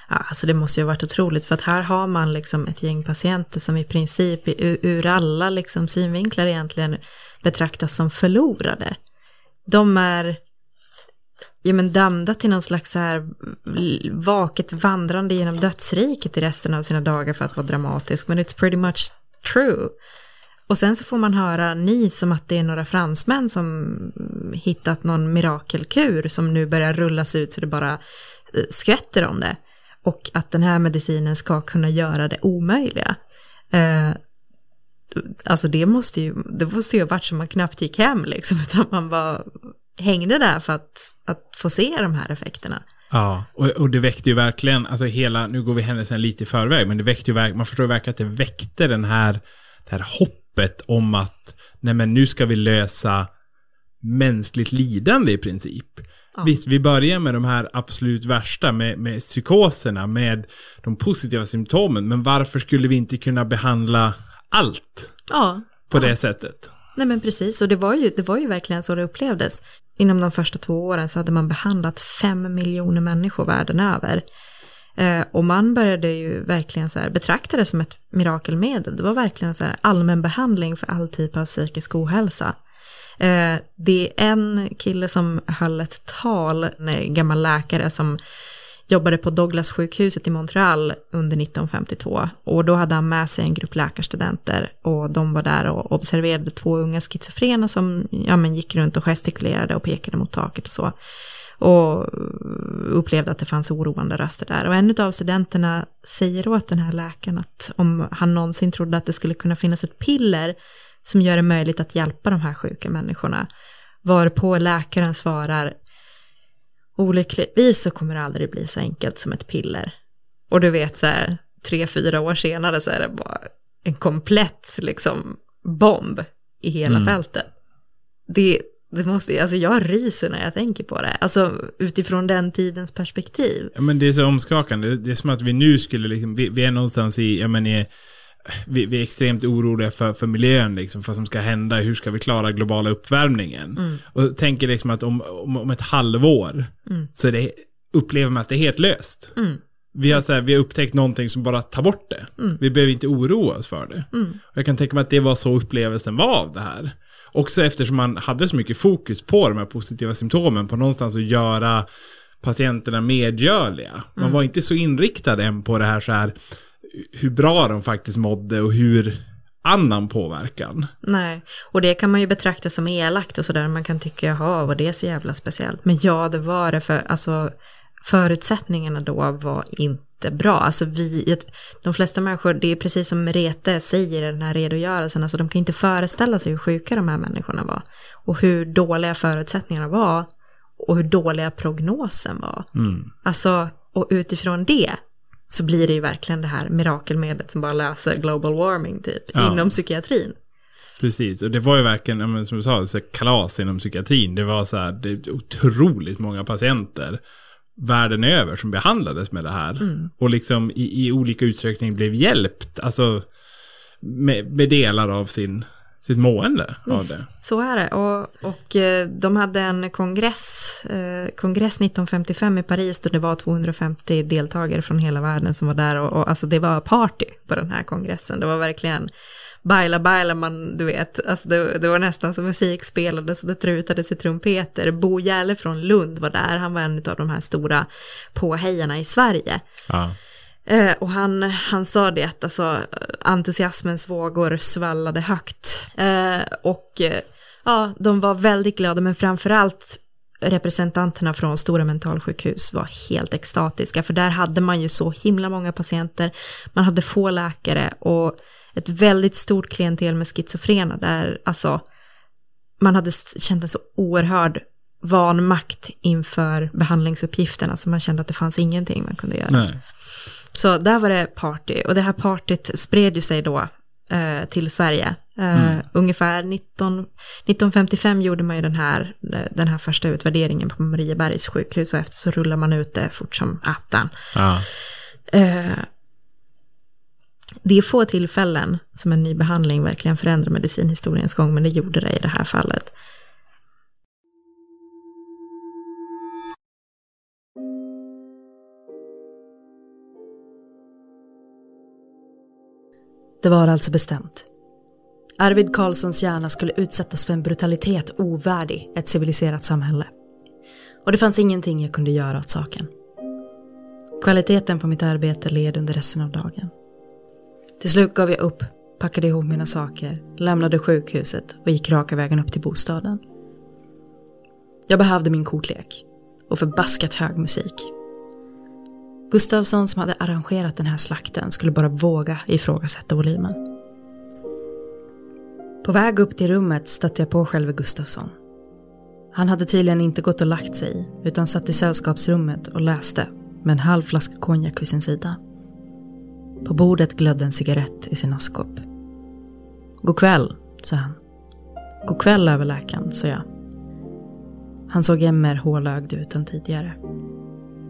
Ja, alltså det måste ju ha varit otroligt för att här har man liksom ett gäng patienter som i princip ur alla liksom synvinklar egentligen betraktas som förlorade. De är ja, men dömda till någon slags så här vaket vandrande genom dödsriket i resten av sina dagar för att vara dramatisk, men it's pretty much true. Och sen så får man höra ni som att det är några fransmän som hittat någon mirakelkur som nu börjar rullas ut så det bara eh, skvätter om det. Och att den här medicinen ska kunna göra det omöjliga. Eh, alltså det måste ju, det måste ju ha varit som man knappt gick hem liksom, utan man bara hängde där för att, att få se de här effekterna. Ja, och, och det väckte ju verkligen, alltså hela, nu går vi händelsen lite i förväg, men det väckte ju man förstår ju verkligen att det väckte den här, det här hoppet om att, nej men nu ska vi lösa mänskligt lidande i princip. Ja. Visst, vi börjar med de här absolut värsta, med, med psykoserna, med de positiva symptomen, men varför skulle vi inte kunna behandla allt ja, på ja. det sättet? Nej men precis, och det var, ju, det var ju verkligen så det upplevdes. Inom de första två åren så hade man behandlat fem miljoner människor världen över. Eh, och man började ju verkligen så här betrakta det som ett mirakelmedel. Det var verkligen så här allmän behandling för all typ av psykisk ohälsa. Eh, det är en kille som höll ett tal, en gammal läkare som jobbade på Douglas-sjukhuset i Montreal under 1952. Och då hade han med sig en grupp läkarstudenter och de var där och observerade två unga schizofrena som ja, men gick runt och gestikulerade och pekade mot taket och så. Och upplevde att det fanns oroande röster där. Och en av studenterna säger åt den här läkaren att om han någonsin trodde att det skulle kunna finnas ett piller som gör det möjligt att hjälpa de här sjuka människorna. Varpå läkaren svarar, olyckligtvis så kommer det aldrig bli så enkelt som ett piller. Och du vet så här, tre, fyra år senare så är det bara en komplett liksom bomb i hela mm. fältet. Det, det måste, alltså jag ryser när jag tänker på det. Alltså utifrån den tidens perspektiv. Ja, men det är så omskakande. Det är som att vi nu skulle liksom, vi, vi är någonstans i, jag menar, vi, vi, är extremt oroliga för, för miljön, liksom, för vad som ska hända, hur ska vi klara globala uppvärmningen? Mm. Och tänker liksom att om, om, om ett halvår mm. så det, upplever man att det är helt löst. Mm. Vi har, så här, vi har upptäckt någonting som bara tar bort det. Mm. Vi behöver inte oroa oss för det. Mm. Jag kan tänka mig att det var så upplevelsen var av det här. Också eftersom man hade så mycket fokus på de här positiva symptomen, på någonstans att göra patienterna medgörliga. Man mm. var inte så inriktad än på det här så här, hur bra de faktiskt mådde och hur annan påverkan. Nej, och det kan man ju betrakta som elakt och sådär. Man kan tycka, jaha, var det så jävla speciellt? Men ja, det var det, för alltså förutsättningarna då var inte bra. Alltså vi, de flesta människor, det är precis som Rete säger i den här redogörelsen, alltså de kan inte föreställa sig hur sjuka de här människorna var. Och hur dåliga förutsättningarna var. Och hur dåliga prognosen var. Mm. Alltså, och utifrån det så blir det ju verkligen det här mirakelmedlet som bara löser global warming typ, ja. inom psykiatrin. Precis, och det var ju verkligen, som du sa, så kalas inom psykiatrin. Det var så här, det otroligt många patienter världen över som behandlades med det här. Mm. Och liksom i, i, olika utsträckning blev hjälpt, alltså med, med delar av sin, sitt mående. Visst, av det. så är det. Och, och eh, de hade en kongress, eh, kongress 1955 i Paris då det var 250 deltagare från hela världen som var där. Och, och alltså det var party på den här kongressen. Det var verkligen baila baila man, du vet, alltså det, det var nästan som musik spelades och det trutades i trumpeter. Bo Järle från Lund var där, han var en av de här stora påhejarna i Sverige. Ja. Eh, och han, han sa det att alltså, entusiasmens vågor svallade högt. Eh, och eh, ja, de var väldigt glada, men framförallt representanterna från stora mentalsjukhus var helt extatiska, för där hade man ju så himla många patienter, man hade få läkare och ett väldigt stort klientel med schizofrena där alltså man hade känt en så oerhörd vanmakt inför behandlingsuppgifterna så man kände att det fanns ingenting man kunde göra. Nej. Så där var det party och det här partyt spred ju sig då eh, till Sverige. Eh, mm. Ungefär 19, 1955 gjorde man ju den här, den här första utvärderingen på Mariebergs sjukhus och efter så rullar man ut det fort som attan. Ja. Eh, det är få tillfällen som en ny behandling verkligen förändrar medicinhistoriens gång, men det gjorde det i det här fallet. Det var alltså bestämt. Arvid Carlssons hjärna skulle utsättas för en brutalitet ovärdig ett civiliserat samhälle. Och det fanns ingenting jag kunde göra åt saken. Kvaliteten på mitt arbete led under resten av dagen. Till slut gav jag upp, packade ihop mina saker, lämnade sjukhuset och gick raka vägen upp till bostaden. Jag behövde min kortlek och förbaskat hög musik. Gustavsson som hade arrangerat den här slakten skulle bara våga ifrågasätta volymen. På väg upp till rummet stötte jag på själve Gustavsson. Han hade tydligen inte gått och lagt sig utan satt i sällskapsrummet och läste med en halv flaska konjak vid sin sida. På bordet glödde en cigarett i sin askkopp. God kväll, sa han. God kväll överläkaren, sa jag. Han såg än mer hålögd ut än tidigare.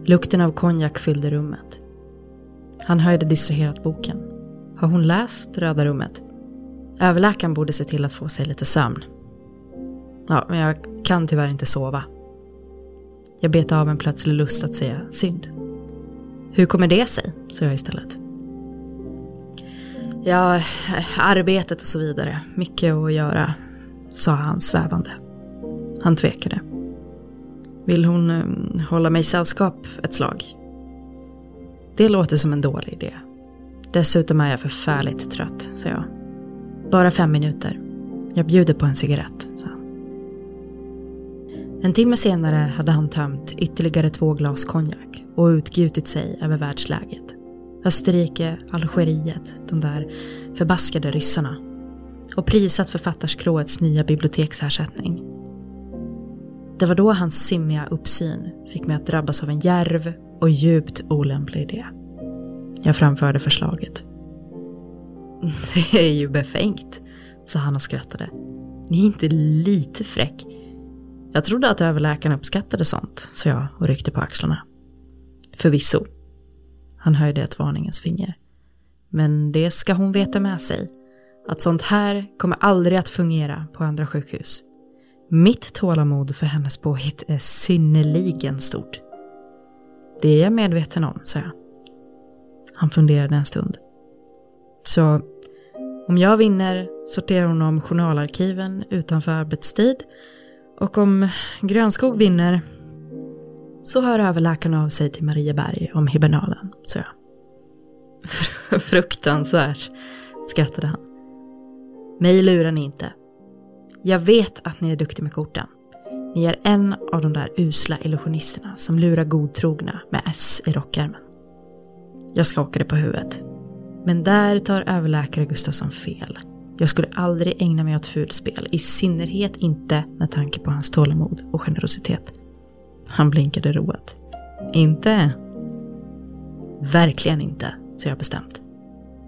Lukten av konjak fyllde rummet. Han höjde distraherat boken. Har hon läst Röda rummet? Överläkaren borde se till att få sig lite sömn. Ja, men jag kan tyvärr inte sova. Jag bet av en plötslig lust att säga synd. Hur kommer det sig? sa jag istället. Ja, arbetet och så vidare. Mycket att göra, sa han svävande. Han tvekade. Vill hon um, hålla mig sällskap ett slag? Det låter som en dålig idé. Dessutom är jag förfärligt trött, sa jag. Bara fem minuter. Jag bjuder på en cigarett, sa han. En timme senare hade han tömt ytterligare två glas konjak och utgjutit sig över världsläget. Österrike, Algeriet, de där förbaskade ryssarna. och prisat författarskråets nya biblioteksersättning. Det var då hans simmiga uppsyn fick mig att drabbas av en järv och djupt olämplig idé. Jag framförde förslaget. Det är ju befängt, sa han och skrattade. Ni är inte lite fräck. Jag trodde att överläkaren uppskattade sånt, sa jag och ryckte på axlarna. Förvisso. Han höjde ett varningens finger. Men det ska hon veta med sig. Att sånt här kommer aldrig att fungera på andra sjukhus. Mitt tålamod för hennes påhitt är synnerligen stort. Det är jag medveten om, sa jag. Han funderade en stund. Så om jag vinner sorterar hon om journalarkiven utanför arbetstid och om Grönskog vinner så hör överläkaren av sig till Marieberg om hibernalen, sa jag. Fruktansvärt, skrattade han. Mig lurar ni inte. Jag vet att ni är duktiga med korten. Ni är en av de där usla illusionisterna som lurar godtrogna med S i rockärmen. Jag skakade på huvudet. Men där tar överläkare Gustafsson fel. Jag skulle aldrig ägna mig åt fulspel, i synnerhet inte med tanke på hans tålamod och generositet. Han blinkade roat. Inte? Verkligen inte, sa jag bestämt.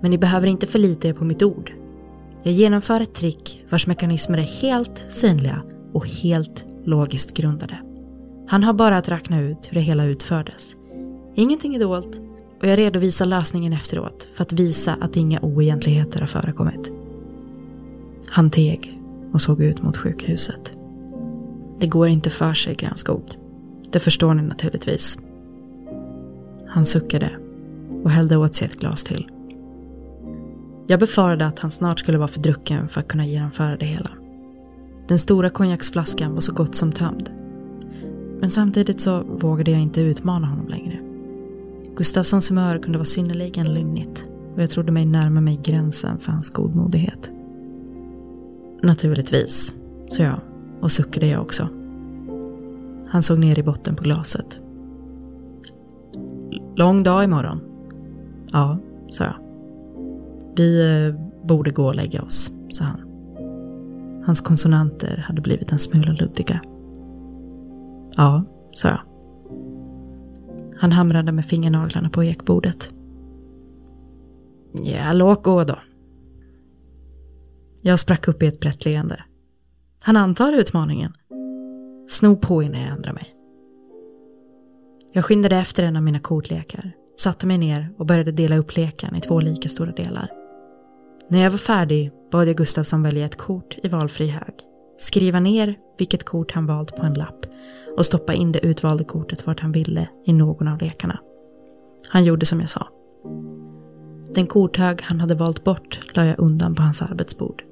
Men ni behöver inte förlita er på mitt ord. Jag genomför ett trick vars mekanismer är helt synliga och helt logiskt grundade. Han har bara att räkna ut hur det hela utfördes. Ingenting är dolt och jag redovisar lösningen efteråt för att visa att inga oegentligheter har förekommit. Han teg och såg ut mot sjukhuset. Det går inte för sig, Grönskog. Det förstår ni naturligtvis. Han suckade och hällde åt sig ett glas till. Jag befarade att han snart skulle vara för drucken för att kunna genomföra det hela. Den stora konjaksflaskan var så gott som tömd. Men samtidigt så vågade jag inte utmana honom längre. Gustafssons humör kunde vara synnerligen lynnigt och jag trodde mig närma mig gränsen för hans godmodighet. Naturligtvis, sa jag och suckade jag också. Han såg ner i botten på glaset. Lång dag imorgon. Ja, sa jag. Vi eh, borde gå och lägga oss, sa han. Hans konsonanter hade blivit en smula luddiga. Ja, sa jag. Han hamrade med fingernaglarna på ekbordet. Ja, låt gå då. Jag sprack upp i ett brett leende. Han antar utmaningen. Sno på innan jag ändrar mig. Jag skyndade efter en av mina kortlekar, satte mig ner och började dela upp leken i två lika stora delar. När jag var färdig bad jag Gustavsson välja ett kort i valfri hög, skriva ner vilket kort han valt på en lapp och stoppa in det utvalda kortet vart han ville i någon av lekarna. Han gjorde som jag sa. Den korthög han hade valt bort la jag undan på hans arbetsbord.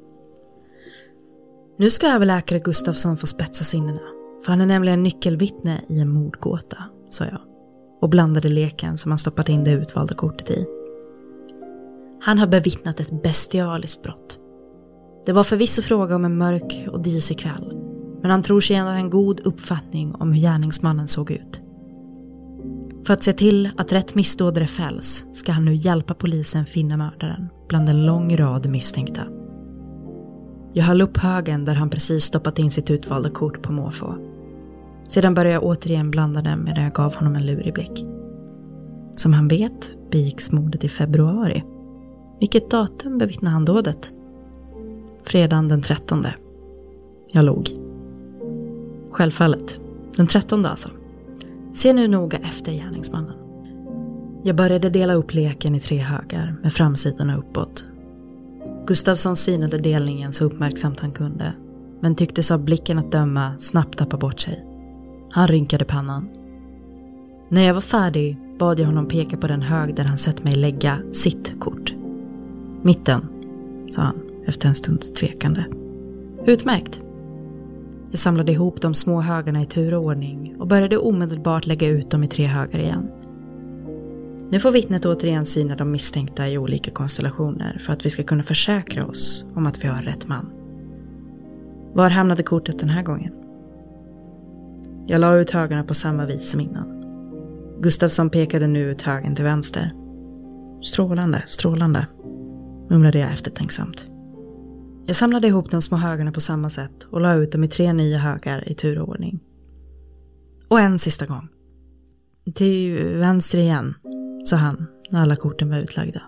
Nu ska överläkare Gustafsson få spetsa sinnena, för han är nämligen nyckelvittne i en mordgåta, sa jag och blandade leken som han stoppat in det utvalda kortet i. Han har bevittnat ett bestialiskt brott. Det var förvisso fråga om en mörk och disig kväll, men han tror sig ändå ha en god uppfattning om hur gärningsmannen såg ut. För att se till att rätt missdådare fälls ska han nu hjälpa polisen finna mördaren bland en lång rad misstänkta. Jag höll upp högen där han precis stoppat in sitt utvalda kort på måfå. Sedan började jag återigen blanda dem medan jag gav honom en lurig blick. Som han vet begicks mordet i februari. Vilket datum bevittnade han dådet? Fredagen den 13. Jag log. Självfallet. Den 13 alltså. Se nu noga efter gärningsmannen. Jag började dela upp leken i tre högar med framsidorna uppåt. Gustavsson synade delningen så uppmärksamt han kunde, men tycktes av blicken att döma snabbt tappa bort sig. Han rynkade pannan. När jag var färdig bad jag honom peka på den hög där han sett mig lägga sitt kort. Mitten, sa han efter en stunds tvekande. Utmärkt. Jag samlade ihop de små högarna i tur och ordning och började omedelbart lägga ut dem i tre högar igen. Nu får vittnet återigen syna de misstänkta i olika konstellationer för att vi ska kunna försäkra oss om att vi har rätt man. Var hamnade kortet den här gången? Jag la ut högarna på samma vis som innan. Gustavsson pekade nu ut högen till vänster. Strålande, strålande, mumlade jag eftertänksamt. Jag samlade ihop de små högarna på samma sätt och la ut dem i tre nya högar i turordning. Och en sista gång. Till vänster igen, sa han när alla korten var utlagda.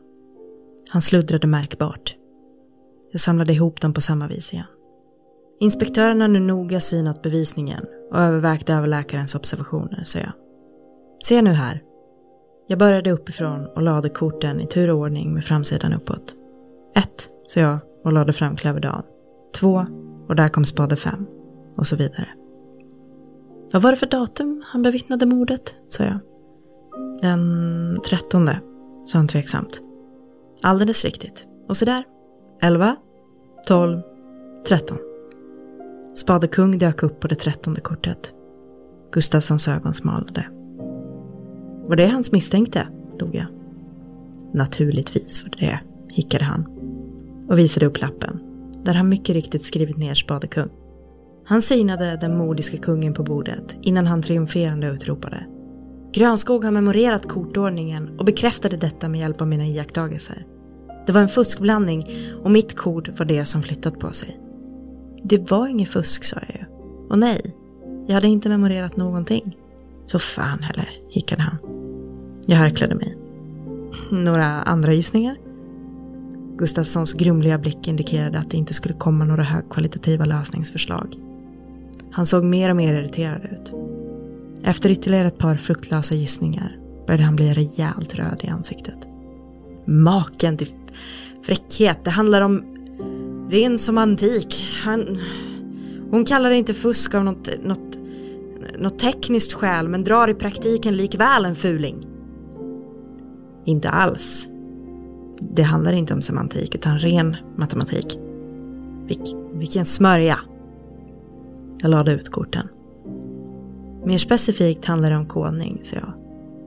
Han sluddrade märkbart. Jag samlade ihop dem på samma vis igen. Inspektören har nu noga synat bevisningen och övervägt överläkarens observationer, sa jag. Se nu här. Jag började uppifrån och lade korten i tur och ordning med framsidan uppåt. Ett, sa jag och lade fram klöverdagen. Två, och där kom spade fem. Och så vidare. Vad var det för datum han bevittnade mordet, sa jag. Den trettonde, sa han tveksamt. Alldeles riktigt. Och så där. Elva, tolv, tretton. Spadekung dök upp på det trettonde kortet. Gustafssons ögon smalnade. Var det hans misstänkte? log jag. Naturligtvis var det det, hickade han. Och visade upp lappen. Där han mycket riktigt skrivit ner Spadekung. Han synade den mordiske kungen på bordet innan han triumferande utropade. Grönskog har memorerat kortordningen och bekräftade detta med hjälp av mina iakttagelser. Det var en fuskblandning och mitt kort var det som flyttat på sig. Det var inget fusk sa jag ju. Och nej, jag hade inte memorerat någonting. Så fan heller, hickade han. Jag harklade mig. Några andra gissningar? Gustafssons grumliga blick indikerade att det inte skulle komma några högkvalitativa lösningsförslag. Han såg mer och mer irriterad ut. Efter ytterligare ett par fruktlösa gissningar började han bli rejält röd i ansiktet. Maken till fräckhet, det handlar om ren som antik. Han, hon kallar det inte fusk av något, något, något tekniskt skäl men drar i praktiken likväl en fuling. Inte alls. Det handlar inte om semantik utan ren matematik. Vilk, vilken smörja. Jag lade ut korten. Mer specifikt handlar det om kodning, sa jag.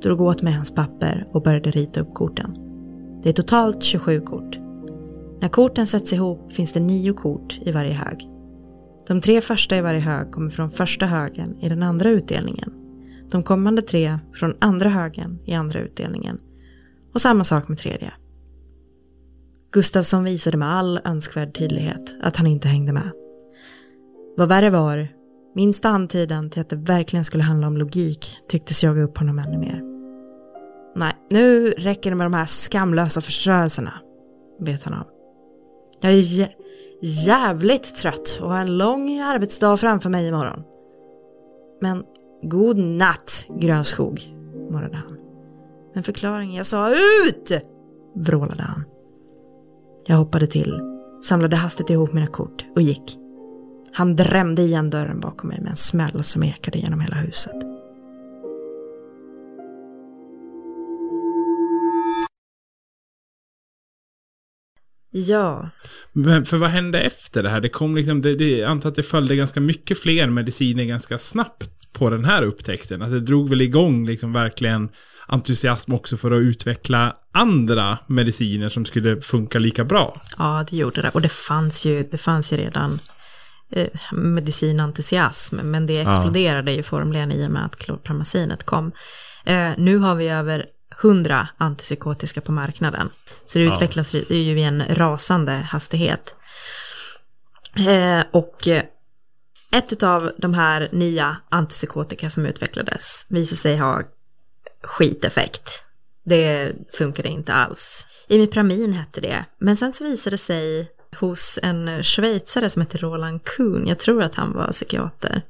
Drog åt mig hans papper och började rita upp korten. Det är totalt 27 kort. När korten sätts ihop finns det nio kort i varje hög. De tre första i varje hög kommer från första högen i den andra utdelningen. De kommande tre från andra högen i andra utdelningen. Och samma sak med tredje. Gustavsson visade med all önskvärd tydlighet att han inte hängde med. Vad värre var, minsta antydan till att det verkligen skulle handla om logik tycktes jaga upp honom ännu mer. Nej, nu räcker det med de här skamlösa förstörelserna, bet han av. Jag är jävligt trött och har en lång arbetsdag framför mig imorgon. Men god natt, Grönskog, morrade han. Men förklaringen jag sa ut, vrålade han. Jag hoppade till, samlade hastigt ihop mina kort och gick. Han drämde igen dörren bakom mig med en smäll som ekade genom hela huset. Ja. Men för vad hände efter det här? Det kom liksom, det, det, jag antar att det följde ganska mycket fler mediciner ganska snabbt på den här upptäckten. Att det drog väl igång liksom verkligen entusiasm också för att utveckla andra mediciner som skulle funka lika bra. Ja, det gjorde det. Och det fanns ju, det fanns ju redan eh, medicinentusiasm, men det exploderade ja. ju formligen i och med att klorpramazinet kom. Eh, nu har vi över 100 antipsykotiska på marknaden. Så det utvecklas ja. ju i en rasande hastighet. Eh, och eh, ett av de här nya antipsykotika som utvecklades visade sig ha skiteffekt. Det funkade inte alls. Imipramin hette det, men sen så visade det sig hos en schweizare som heter Roland Kuhn, jag tror att han var psykiater,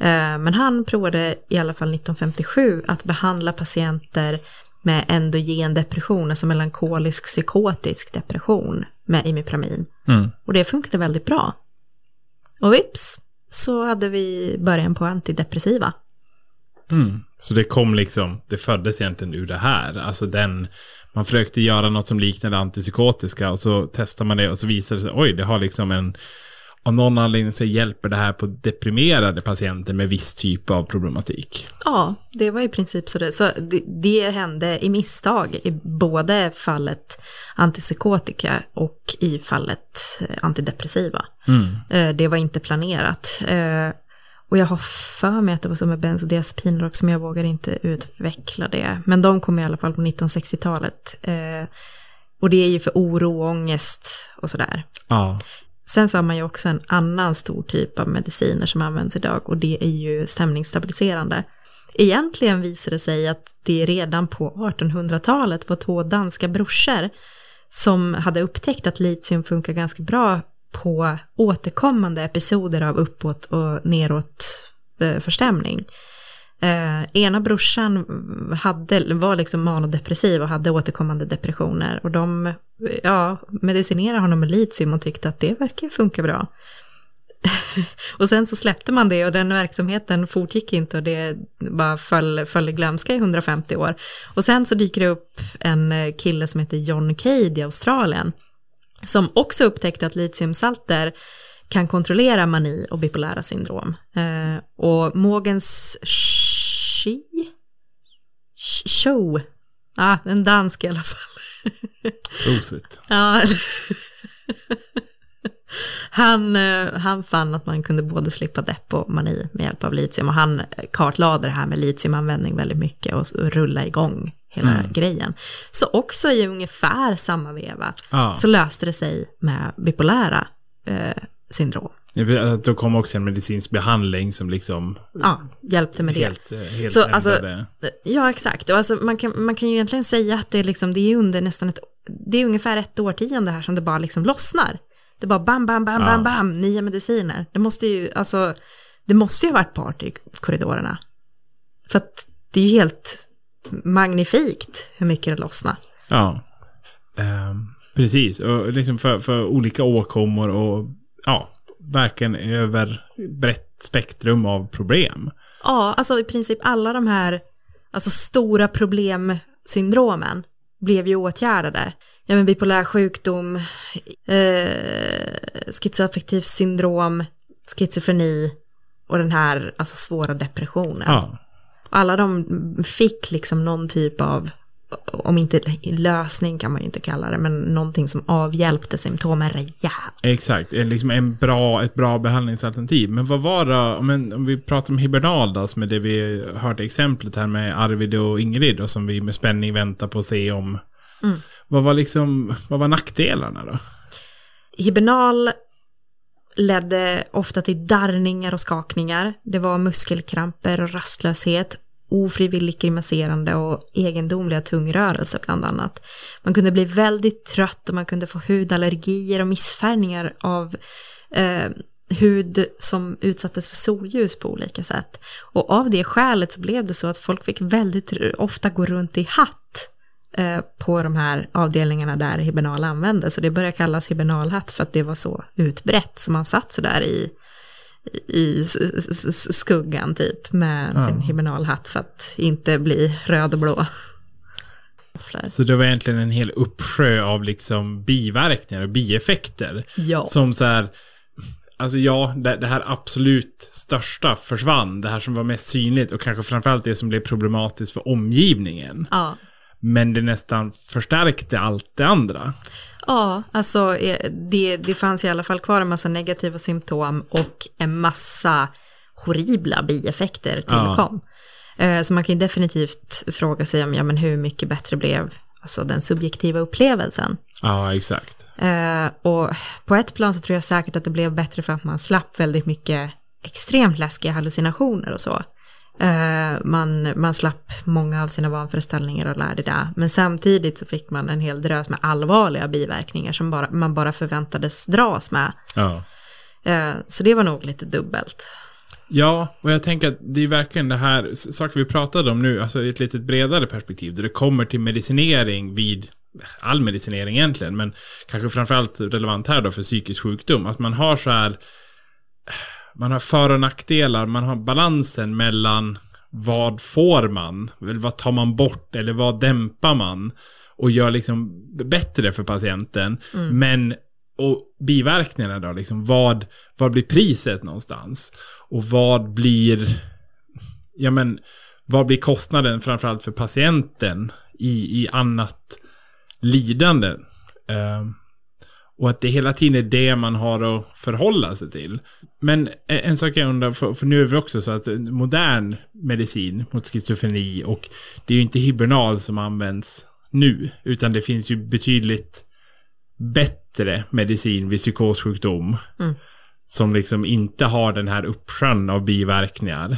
eh, men han provade i alla fall 1957 att behandla patienter med endogen depression, alltså melankolisk psykotisk depression med imipramin. Mm. Och det funkade väldigt bra. Och vips så hade vi början på antidepressiva. Mm. Så det kom liksom, det föddes egentligen ur det här. Alltså den, man försökte göra något som liknade antipsykotiska och så testar man det och så visar det sig, oj, det har liksom en, av någon anledning så hjälper det här på deprimerade patienter med viss typ av problematik. Ja, det var i princip så det, så det, det hände i misstag i både fallet antipsykotika och i fallet antidepressiva. Mm. Eh, det var inte planerat. Eh, och jag har för mig att det var så med bensodiazepiner också, men jag vågar inte utveckla det. Men de kom i alla fall på 1960-talet. Eh, och det är ju för oro och ångest och sådär. Ja. Sen så har man ju också en annan stor typ av mediciner som används idag och det är ju stämningsstabiliserande. Egentligen visar det sig att det redan på 1800-talet var två danska brorsor som hade upptäckt att litium funkar ganska bra på återkommande episoder av uppåt och neråt eh, förstämning. Eh, ena brorsan hade, var liksom manodepressiv och hade återkommande depressioner och de ja, medicinera honom med litium och tyckte att det verkar funka bra. och sen så släppte man det och den verksamheten fortgick inte och det bara föll, föll i glömska i 150 år. Och sen så dyker det upp en eh, kille som heter John Cade i Australien som också upptäckte att litiumsalter kan kontrollera mani och bipolära syndrom. Eh, och Mogens Shi? Show? Ah, en dansk i alla fall. Prosit. ja. han, eh, han fann att man kunde både slippa depp och mani med hjälp av litium och han kartlade det här med litiumanvändning väldigt mycket och rulla igång hela mm. grejen. Så också i ungefär samma veva ja. så löste det sig med bipolära eh, syndrom. Då kom också en medicinsk behandling som liksom... Ja, hjälpte med helt, det. Helt så, alltså, ja, exakt. Och alltså, man, kan, man kan ju egentligen säga att det är, liksom, det är under nästan ett... Det är ungefär ett årtionde här som det bara liksom lossnar. Det bara bam, bam, bam, ja. bam, bam, nya mediciner. Det måste ju, alltså, det måste ju ha varit party i korridorerna. För att det är ju helt magnifikt hur mycket det lossnar. Ja, um, precis. Och liksom för, för olika åkommor och ja, verkligen över brett spektrum av problem. Ja, alltså i princip alla de här alltså stora problemsyndromen blev ju åtgärdade. Ja, men bipolär sjukdom, eh, schizoaffektivt syndrom, schizofreni och den här alltså svåra depressionen. Ja. Alla de fick liksom någon typ av om inte lösning kan man ju inte kalla det, men någonting som avhjälpte symptomen rejält. Exakt, liksom en bra, ett bra behandlingsalternativ. Men vad var det, om, om vi pratar om hibernal då, som är det vi hörde exemplet här med Arvid och Ingrid och som vi med spänning väntar på att se om. Mm. Vad var liksom, vad var nackdelarna då? Hibernal ledde ofta till darrningar och skakningar. Det var muskelkramper och rastlöshet ofrivilligt grimaserande och egendomliga tungrörelser bland annat. Man kunde bli väldigt trött och man kunde få hudallergier och missfärgningar av eh, hud som utsattes för solljus på olika sätt. Och av det skälet så blev det så att folk fick väldigt ofta gå runt i hatt eh, på de här avdelningarna där hibernal användes. Och det började kallas hibernalhatt för att det var så utbrett. Så man satt så där i i skuggan typ med ja. sin hibernalhatt för att inte bli röd och blå. Så det var egentligen en hel uppsjö av liksom biverkningar och bieffekter. Ja. Som så här, alltså ja, det, det, här absolut största försvann. Det här som var mest synligt och kanske framförallt det som blev problematiskt för omgivningen. Ja. Men det nästan förstärkte allt det andra. Ja, alltså eh, det, det fanns i alla fall kvar en massa negativa symptom och en massa horribla bieffekter tillkom. Ja. Eh, så man kan ju definitivt fråga sig om ja, men hur mycket bättre blev alltså, den subjektiva upplevelsen. Ja, exakt. Eh, och på ett plan så tror jag säkert att det blev bättre för att man slapp väldigt mycket extremt läskiga hallucinationer och så. Uh, man, man slapp många av sina vanföreställningar och lärde det. Men samtidigt så fick man en hel drös med allvarliga biverkningar som bara, man bara förväntades dras med. Ja. Uh, så det var nog lite dubbelt. Ja, och jag tänker att det är verkligen det här, saker vi pratade om nu, alltså i ett lite bredare perspektiv, där det kommer till medicinering vid all medicinering egentligen, men kanske framförallt relevant här då för psykisk sjukdom, att man har så här man har för och nackdelar, man har balansen mellan vad får man, vad tar man bort eller vad dämpar man och gör liksom bättre för patienten. Mm. Men och biverkningarna då, liksom vad, vad blir priset någonstans? Och vad blir, ja men, vad blir kostnaden framförallt för patienten i, i annat lidande? Uh, och att det hela tiden är det man har att förhålla sig till. Men en sak jag undrar, för, för nu är det också så att modern medicin mot schizofreni och det är ju inte hibernal som används nu, utan det finns ju betydligt bättre medicin vid psykossjukdom. Mm. Som liksom inte har den här uppsjön av biverkningar.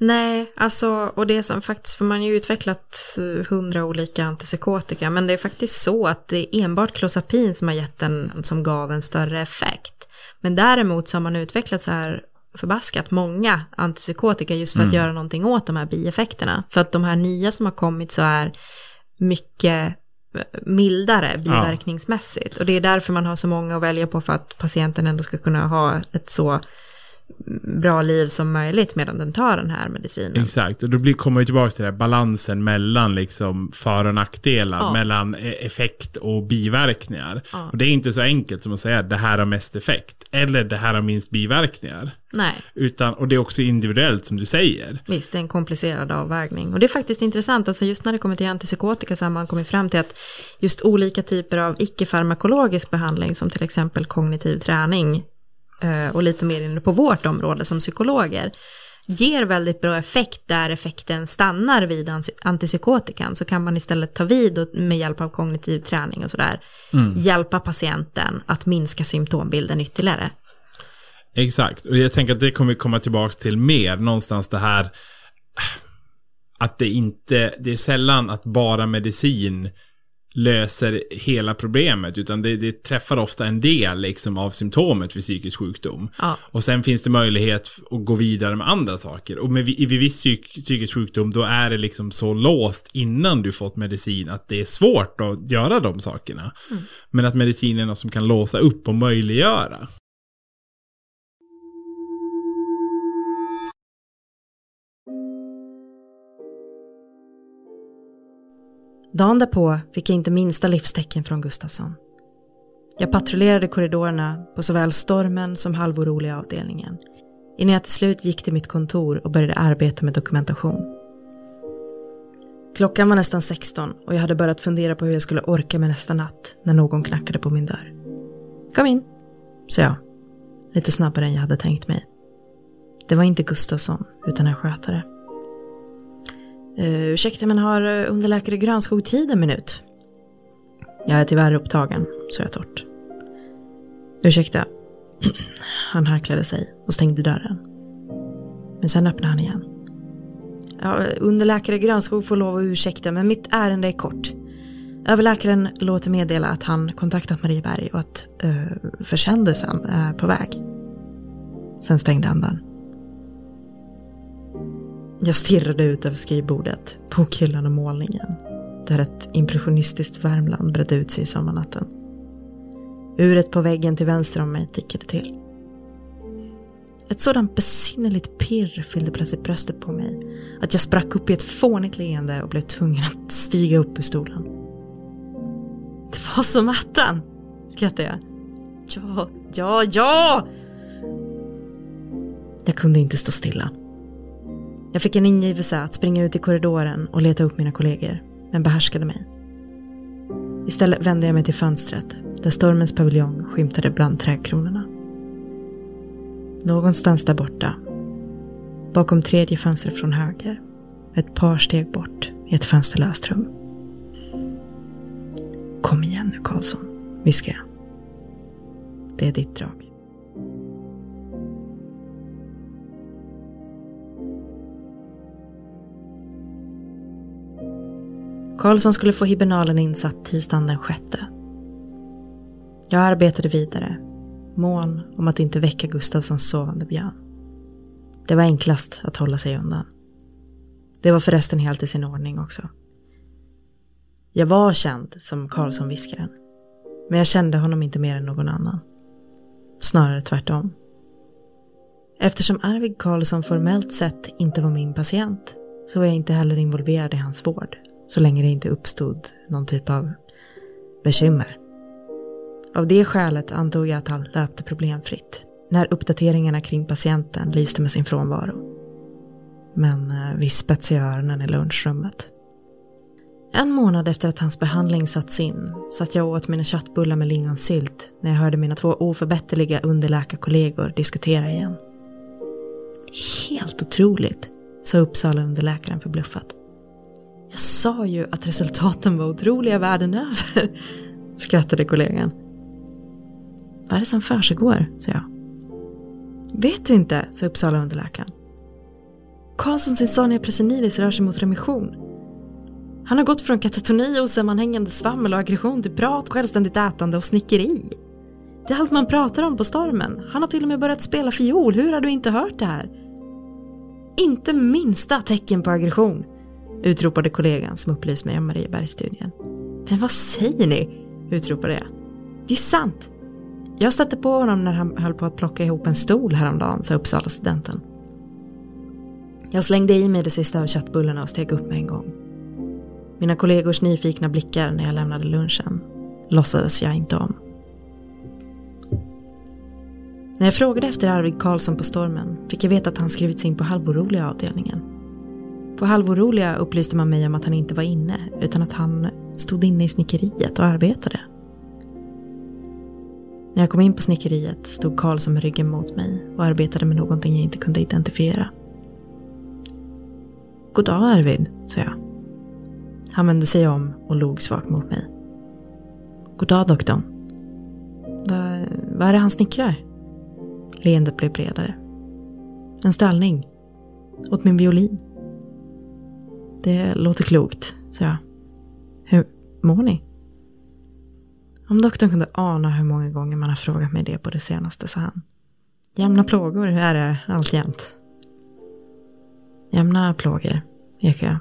Nej, alltså, och det som faktiskt, för man har ju utvecklat eh, hundra olika antipsykotika, men det är faktiskt så att det är enbart klozapin som har gett en, som gav en större effekt. Men däremot så har man utvecklat så här förbaskat många antipsykotika just för att göra någonting åt de här bieffekterna. För att de här nya som har kommit så är mycket eh, mildare biverkningsmässigt. Och det är därför man har så många att välja på för att patienten ändå ska kunna ha ett så bra liv som möjligt medan den tar den här medicinen. Exakt, och då blir, kommer vi tillbaka till det här balansen mellan liksom för och nackdelar, Ja. mellan e- effekt och biverkningar. Ja. Och det är inte så enkelt som att säga det här har mest effekt, eller det här har minst biverkningar. Nej, Utan, och det är också individuellt som du säger. visst, det är en komplicerad avvägning. Och det är faktiskt intressant, alltså just när det kommer till antipsykotika så har man kommit fram till att just olika typer av icke-farmakologisk behandling, som till exempel kognitiv träning och lite mer inne på vårt område som psykologer, ger väldigt bra effekt där effekten stannar vid antipsykotikan. Så kan man istället ta vid och med hjälp av kognitiv träning och sådär hjälpa patienten att minska symptombilden ytterligare. Exakt, och jag tänker att det kommer vi komma tillbaka till mer, någonstans det här att det inte, det är sällan att bara medicin löser hela problemet, utan det, det träffar ofta en del liksom, av symptomet vid psykisk sjukdom. Ja. Och sen finns det möjlighet att gå vidare med andra saker. Och med, vi- vid viss psyk, psykisk sjukdom, då är det liksom så låst innan du fått medicin att det är svårt att göra de sakerna. Men att medicin är något som kan låsa upp och möjliggöra. Dagen därpå fick jag inte minsta livstecken från Gustafsson. Jag patrullerade korridorerna på såväl stormen som halvoroliga avdelningen. Innan jag till slut gick till mitt kontor och började arbeta med dokumentation. Klockan var nästan 16 och jag hade börjat fundera på hur jag skulle orka med nästa natt när någon knackade på min dörr. Kom in, sa jag. Lite snabbare än jag hade tänkt mig. Det var inte Gustafsson, utan en skötare. Uh, ursäkta men har eh, underläkare Grönskog tid en minut? Jag är tyvärr upptagen, sa jag torrt. Ursäkta. Han harklade sig och stängde dörren. Men sen öppnade han igen. Ja, underläkare Grönskog får lov att ursäkta men mitt ärende är kort. Överläkaren låter meddela att han kontaktat Marieberg och att uh, försändelsen är på väg. Sen stängde han dörren. Jag stirrade ut över skrivbordet, bokhyllan och målningen. Där ett impressionistiskt Värmland bredde ut sig i sommarnatten. Uret på väggen till vänster om mig tickade till. Ett sådant besynnerligt pirr fyllde plötsligt bröstet på mig att jag sprack upp i ett fånigt leende och blev tvungen att stiga upp ur stolen. Det var som attan, skrattade jag. Ja, ja, ja! Jag kunde inte stå stilla. Jag fick en ingivelse att springa ut i korridoren och leta upp mina kollegor, men behärskade mig. Istället vände jag mig till fönstret, där stormens paviljong skymtade bland trädkronorna. Någonstans där borta, bakom tredje fönstret från höger, ett par steg bort i ett fönsterlöst rum. Kom igen nu Karlsson, viskade jag. Det är ditt drag. Karlsson skulle få hibernalen insatt tisdagen den sjätte. Jag arbetade vidare, mån om att inte väcka Gustavssons sovande björn. Det var enklast att hålla sig undan. Det var förresten helt i sin ordning också. Jag var känd som Karlsson-viskaren. Men jag kände honom inte mer än någon annan. Snarare tvärtom. Eftersom Arvid Karlsson formellt sett inte var min patient så var jag inte heller involverad i hans vård så länge det inte uppstod någon typ av bekymmer. Av det skälet antog jag att allt löpte problemfritt när uppdateringarna kring patienten lyste med sin frånvaro. Men eh, i öronen i lunchrummet. En månad efter att hans behandling satts in satt jag och åt mina köttbullar med lingonsylt när jag hörde mina två oförbätterliga underläkarkollegor diskutera igen. Helt otroligt, sa Uppsala underläkaren förbluffat. Jag sa ju att resultaten var otroliga världen över, skrattade kollegan. Vad är det som försiggår? sa jag. Vet du inte, sa Uppsala underläkaren. Karlssons insania presenidis rör sig mot remission. Han har gått från katatoni och sammanhängande svammel och aggression till prat, självständigt ätande och snickeri. Det är allt man pratar om på stormen. Han har till och med börjat spela fiol. Hur har du inte hört det här? Inte minsta tecken på aggression, utropade kollegan som upplyst mig om Mariebergsstudien. Men vad säger ni? utropade jag. Det är sant. Jag stötte på honom när han höll på att plocka ihop en stol häromdagen, sa Uppsala-studenten. Jag slängde i mig det sista av köttbullarna och steg upp med en gång. Mina kollegors nyfikna blickar när jag lämnade lunchen låtsades jag inte om. När jag frågade efter Arvid Karlsson på Stormen fick jag veta att han skrivits in på halvoroliga avdelningen. På halvoroliga upplyste man mig om att han inte var inne utan att han stod inne i snickeriet och arbetade. När jag kom in på snickeriet stod Karlsson med ryggen mot mig och arbetade med någonting jag inte kunde identifiera. God dag Arvid, sa jag. Han vände sig om och log svagt mot mig. God dag doktorn. Va, vad är det han snickrar? Leendet blev bredare. En ställning. Åt min violin. Det låter klokt, sa jag. Hur mår ni? Om doktorn kunde ana hur många gånger man har frågat mig det på det senaste, sa han. Jämna plågor är det alltjämt. Jämna plågor, ekade jag.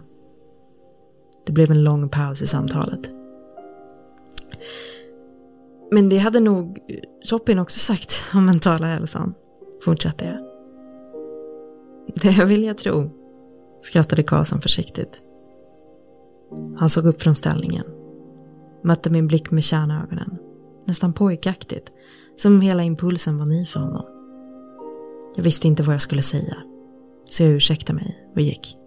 Det blev en lång paus i samtalet. Men det hade nog Chopin också sagt om mentala hälsan, fortsatte jag. Det vill jag tro, skrattade Karlsson försiktigt. Han såg upp från ställningen. Mötte min blick med kärnögonen. Nästan pojkaktigt. Som om hela impulsen var ny för honom. Jag visste inte vad jag skulle säga. Så jag ursäktade mig och gick.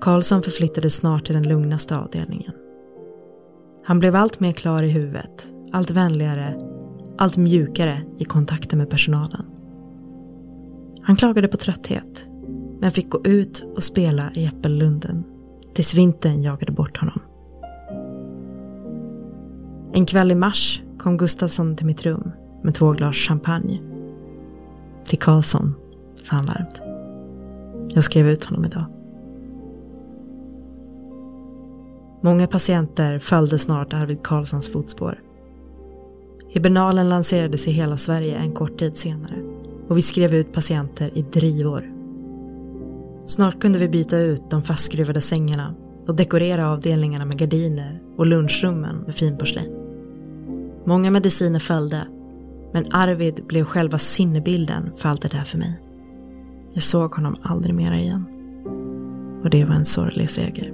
Karlsson förflyttades snart till den lugnaste avdelningen. Han blev allt mer klar i huvudet, allt vänligare, allt mjukare i kontakten med personalen. Han klagade på trötthet, men fick gå ut och spela i Äppellunden tills vintern jagade bort honom. En kväll i mars kom Gustafsson till mitt rum med två glas champagne. Till Karlsson, sa han varmt. Jag skrev ut honom idag. Många patienter följde snart Arvid Karlssons fotspår. Hibernalen lanserades i hela Sverige en kort tid senare och vi skrev ut patienter i drivor. Snart kunde vi byta ut de fastskruvade sängarna och dekorera avdelningarna med gardiner och lunchrummen med finporslin. Många mediciner följde, men Arvid blev själva sinnebilden för allt det där för mig. Jag såg honom aldrig mera igen. Och det var en sorglig seger.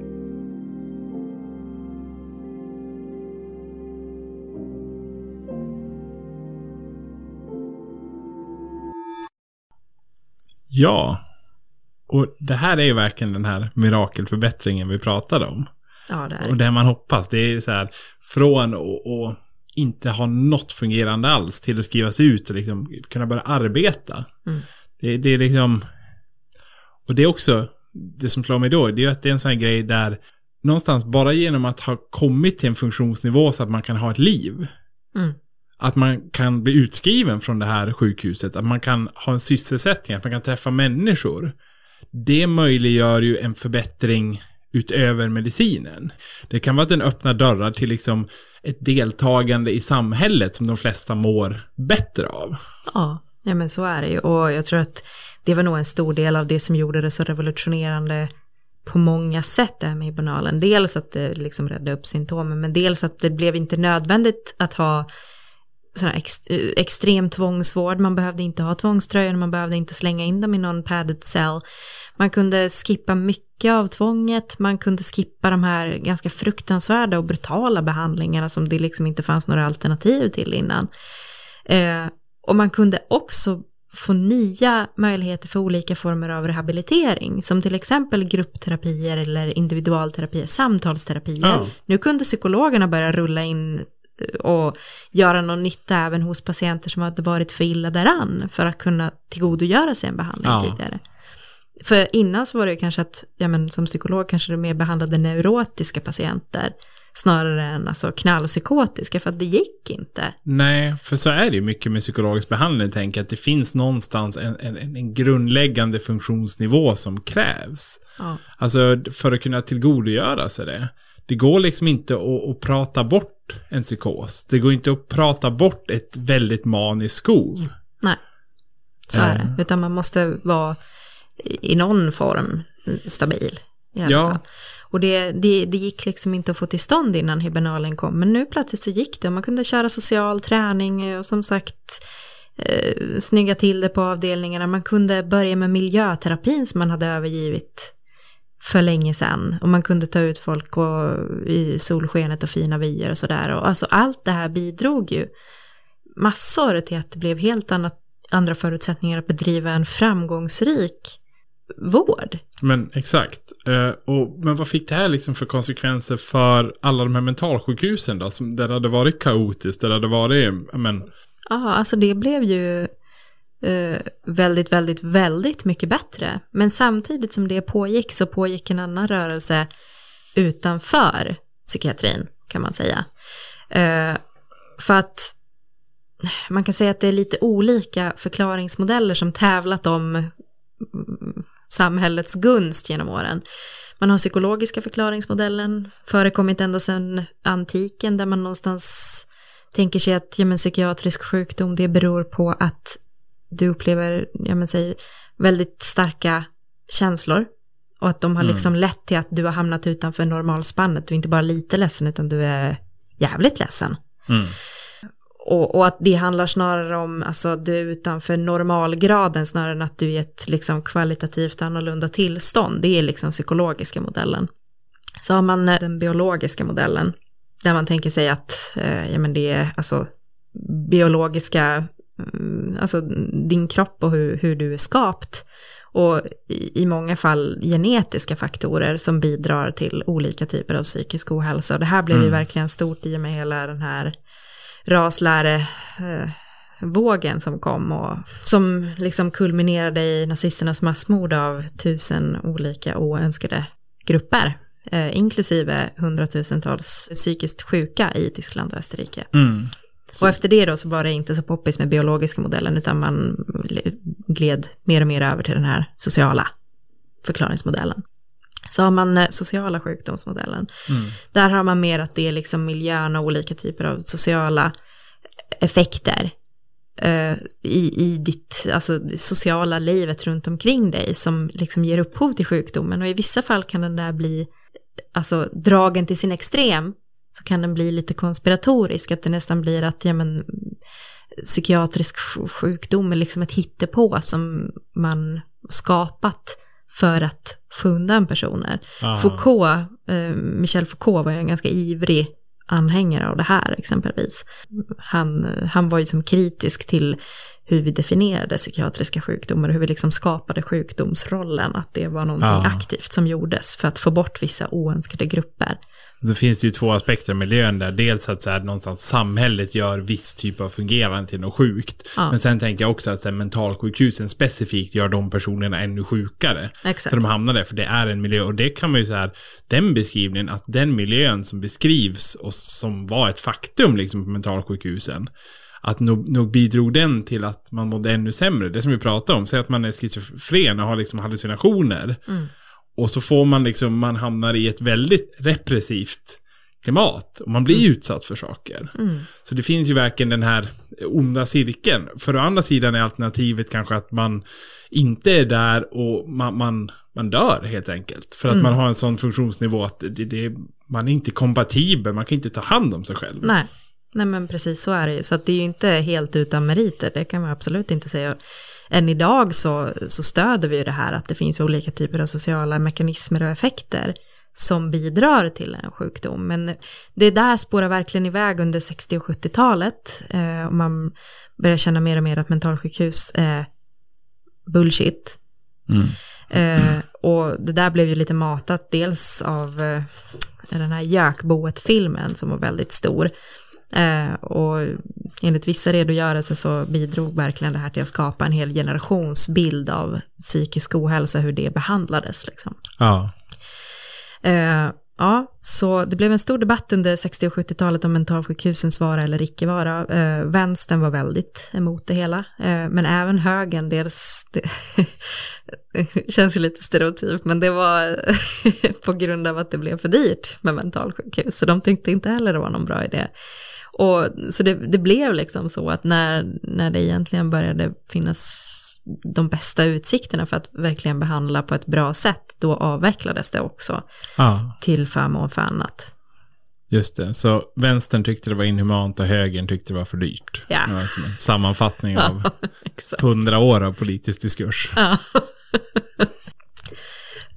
Ja. Och det här är ju verkligen den här mirakelförbättringen vi pratade om. Ja, det är Och det man hoppas, det är så här från att inte ha något fungerande alls till att skrivas ut och liksom kunna börja arbeta. Mm. Det, det är liksom... Och det är också, det som slår mig då, det är ju att det är en sån här grej där någonstans bara genom att ha kommit till en funktionsnivå så att man kan ha ett liv. Mm. Att man kan bli utskriven från det här sjukhuset, att man kan ha en sysselsättning, att man kan träffa människor. Det möjliggör ju en förbättring utöver medicinen. Det kan vara att den öppnar dörrar till liksom ett deltagande i samhället som de flesta mår bättre av. Ja, ja men så är det ju. Och jag tror att det var nog en stor del av det som gjorde det så revolutionerande på många sätt det här med banalen. Dels att det liksom räddade upp symptomen, men dels att det blev inte nödvändigt att ha sån ex, extrem tvångsvård. Man behövde inte ha tvångströjor, man behövde inte slänga in dem i någon padded cell. Man kunde skippa mycket av tvånget, man kunde skippa de här ganska fruktansvärda och brutala behandlingarna som det liksom inte fanns några alternativ till innan. Eh, och man kunde också få nya möjligheter för olika former av rehabilitering, som till exempel gruppterapier eller individualterapier, samtalsterapier. Ja. Nu kunde psykologerna börja rulla in och göra någon nytta även hos patienter som hade varit för illa däran för att kunna tillgodogöra sig en behandling Ja. tidigare. För innan så var det ju kanske att, ja men som psykolog kanske du mer behandlade neurotiska patienter snarare än alltså knallpsykotiska för att det gick inte. Nej, för så är det ju mycket med psykologisk behandling. Tänker att det finns någonstans en, en, en grundläggande funktionsnivå som krävs. Ja. Alltså för att kunna tillgodogöra sig det. Det går liksom inte att, att prata bort en psykos. Det går inte att prata bort ett väldigt maniskt skov. Nej, så är Eh. det. Utan man måste vara i någon form stabil. Ja. fall. Och det, det, det gick liksom inte att få till stånd innan hibernalen kom. Men nu plötsligt så gick det. Man kunde köra social träning och som sagt eh, snygga till det på avdelningarna. Man kunde börja med miljöterapin som man hade övergivit för länge sedan. Och man kunde ta ut folk och, i solskenet och fina vyer och sådär. Och alltså allt det här bidrog ju massor till att det blev helt annat, andra förutsättningar att bedriva en framgångsrik vård. Men exakt. Eh, och, men vad fick det här liksom för konsekvenser för alla de här mentalsjukhusen då? Som, där det hade varit kaotiskt, där det hade varit, men, Ja, alltså det blev ju eh, väldigt, väldigt, väldigt mycket bättre. Men samtidigt som det pågick så pågick en annan rörelse utanför psykiatrin kan man säga. Eh, för att man kan säga att det är lite olika förklaringsmodeller som tävlat om mm, samhällets gunst genom åren. Man har psykologiska förklaringsmodellen, förekommit ända sedan antiken där man någonstans tänker sig att ja, men, psykiatrisk sjukdom det beror på att du upplever ja, men, säg, väldigt starka känslor och att de har liksom lett till att du har hamnat utanför normalspannet. Du är inte bara lite ledsen utan du är jävligt ledsen. mm. Och, och att det handlar snarare om, alltså du är utanför normalgraden snarare än att du är i ett liksom kvalitativt annorlunda tillstånd. Det är liksom psykologiska modellen. Så har man eh, den biologiska modellen, där man tänker sig att, eh, ja men det är alltså biologiska, mm, alltså din kropp och hur, hur du är skapt. Och i, i många fall genetiska faktorer som bidrar till olika typer av psykisk ohälsa. Och det här blev ju verkligen stort i och med hela den här rasläre-vågen som kom och som liksom kulminerade i nazisternas massmord av tusen olika oönskade grupper, eh, inklusive hundratusentals psykiskt sjuka i Tyskland och Österrike. Mm. Och efter det då så var det inte så poppis med biologiska modellen utan man gled mer och mer över till den här sociala förklaringsmodellen. Så har man eh, sociala sjukdomsmodellen. Där har man mer att det är liksom miljön och olika typer av sociala effekter eh, i, i ditt alltså, det sociala livet runt omkring dig som liksom ger upphov till sjukdomen. Och i vissa fall kan den där bli alltså, dragen till sin extrem så kan den bli lite konspiratorisk, att det nästan blir att ja, men, psykiatrisk sj- sjukdom är liksom ett hittepå som man skapat för att få undan personer. Ah. Foucault, eh, Michel Foucault var ju en ganska ivrig anhängare av det här exempelvis. Han, han var ju som kritisk till hur vi definierade psykiatriska sjukdomar och hur vi liksom skapade sjukdomsrollen, att det var någonting Ja. aktivt som gjordes för att få bort vissa oönskade grupper. Då finns det ju två aspekter av miljön där. Dels att så här, någonstans samhället gör viss typ av fungerande till något sjukt. Ja. Men sen tänker jag också att så här, mentalsjukhusen specifikt gör de personerna ännu sjukare. Exakt. Så de hamnar där, för det är en miljö. Och det kan man ju så här, den beskrivningen, att den miljön som beskrivs och som var ett faktum liksom på mentalsjukhusen, att nog, nog bidrog den till att man mådde ännu sämre. Det som vi pratade om, säg att man är schizofren och har liksom hallucinationer. Och så får man liksom, man hamnar i ett väldigt repressivt klimat. Och man blir utsatt för saker. Så det finns ju verkligen den här onda cirkeln. För å andra sidan är alternativet kanske att man inte är där och man, man, man dör helt enkelt. För att man har en sån funktionsnivå att det, det, man är inte kompatibel, man kan inte ta hand om sig själv. Nej. Nej men precis så är det ju. Så det är ju inte helt utan meriter, det kan man absolut inte säga. Än idag så, så stöder vi det här att det finns olika typer av sociala mekanismer och effekter som bidrar till en sjukdom. Men det där spårar verkligen iväg under 60 och 70-talet. Eh, och man börjar känna mer och mer att mentalsjukhus är bullshit. Eh, och det där blev ju lite matat dels av eh, den här Jökboet-filmen som var väldigt stor. Eh, och enligt vissa redogörelser så bidrog verkligen det här till att skapa en hel generations bild av psykisk ohälsa, hur det behandlades. Liksom. Ja. Eh, ja, så det blev en stor debatt under 60 och 70-talet om mentalsjukhusens vara eller icke vara. Eh, vänstern var väldigt emot det hela, eh, men även högern, dels, det känns ju lite stereotypt, men det var på grund av att det blev för dyrt med mentalsjukhus, så de tyckte inte heller det var någon bra idé. Och, så det, det blev liksom så att när, när det egentligen började finnas de bästa utsikterna för att verkligen behandla på ett bra sätt, då avvecklades det också ja, till förmån för annat. just det. Så vänstern tyckte det var inhumant och högern tyckte det var för dyrt. Ja. Det var som en sammanfattning av hundra år av politisk diskurs. Ja.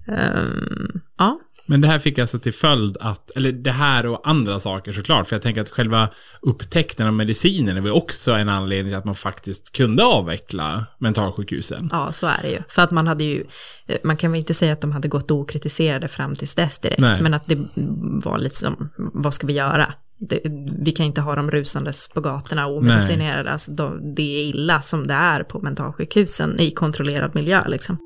Ja, Men det här fick alltså till följd att, eller det här och andra saker såklart, för jag tänker att själva upptäckten av medicinen är väl också en anledning till att man faktiskt kunde avveckla mentalsjukhusen. ja, så är det ju. För att man hade ju, eh, man kan väl inte säga att de hade gått okritiserade fram tills dess direkt, Nej. men att det var lite som, vad ska vi göra? Det, vi kan inte ha dem rusandes på gatorna omedicinerade, alltså, de, det är illa som det är på mentalsjukhusen i kontrollerad miljö liksom.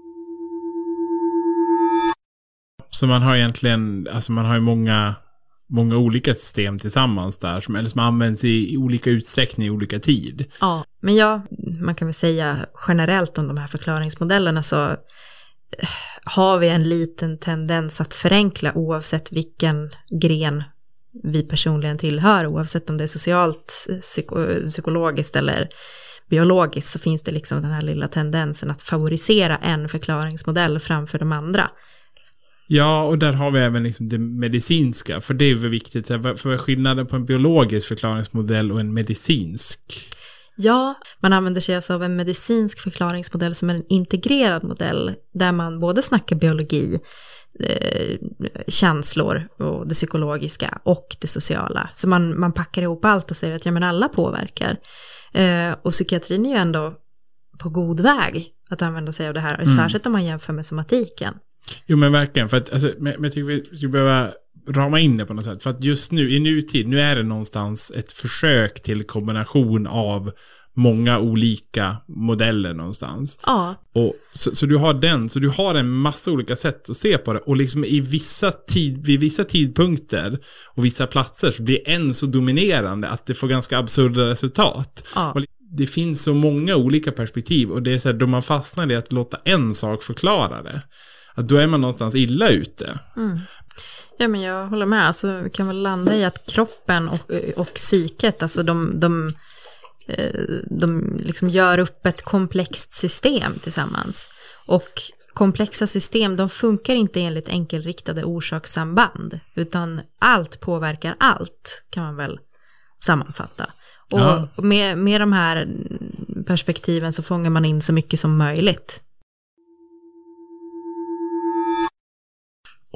Så man har egentligen, alltså man har ju många, många olika system tillsammans där, som, eller som används i, i olika utsträckning i olika tid. Ja, men ja, man kan väl säga generellt om de här förklaringsmodellerna så eh, har vi en liten tendens att förenkla oavsett vilken gren vi personligen tillhör, oavsett om det är socialt, psyko, psykologiskt eller biologiskt så finns det liksom den här lilla tendensen att favorisera en förklaringsmodell framför de andra. Ja, och där har vi även liksom det medicinska, för det är väl viktigt, för vad är skillnaden på en biologisk förklaringsmodell och en medicinsk? Ja, man använder sig alltså av en medicinsk förklaringsmodell som är en integrerad modell där man både snackar biologi, eh, känslor och det psykologiska och det sociala. Så man, man packar ihop allt och säger att ja, men alla påverkar. Eh, och psykiatrin är ju ändå på god väg att använda sig av det här, särskilt om man jämför med somatiken. Jo men verkligen, för att alltså, men, men jag tycker vi skulle behöva rama in det på något sätt. För att just nu, i nutid, nu är det någonstans ett försök till kombination av många olika modeller någonstans. Ja, Och, så, så du har den, så du har en massa olika sätt att se på det. Och liksom i vissa tid, vid vissa tidpunkter och vissa platser så blir en så dominerande att det får ganska absurda resultat. Ja. Och det finns så många olika perspektiv och det är så här, då man fastnar i att låta en sak förklara det. Att då är man någonstans illa ute. Ja, men jag håller med. Alltså, vi kan väl landa i att kroppen och, och psyket, alltså de, de, eh, de liksom gör upp ett komplext system tillsammans. Och komplexa system, de funkar inte enligt enkelriktade orsakssamband, utan allt påverkar allt, kan man väl sammanfatta. Och Ja. med, med de här perspektiven så fångar man in så mycket som möjligt.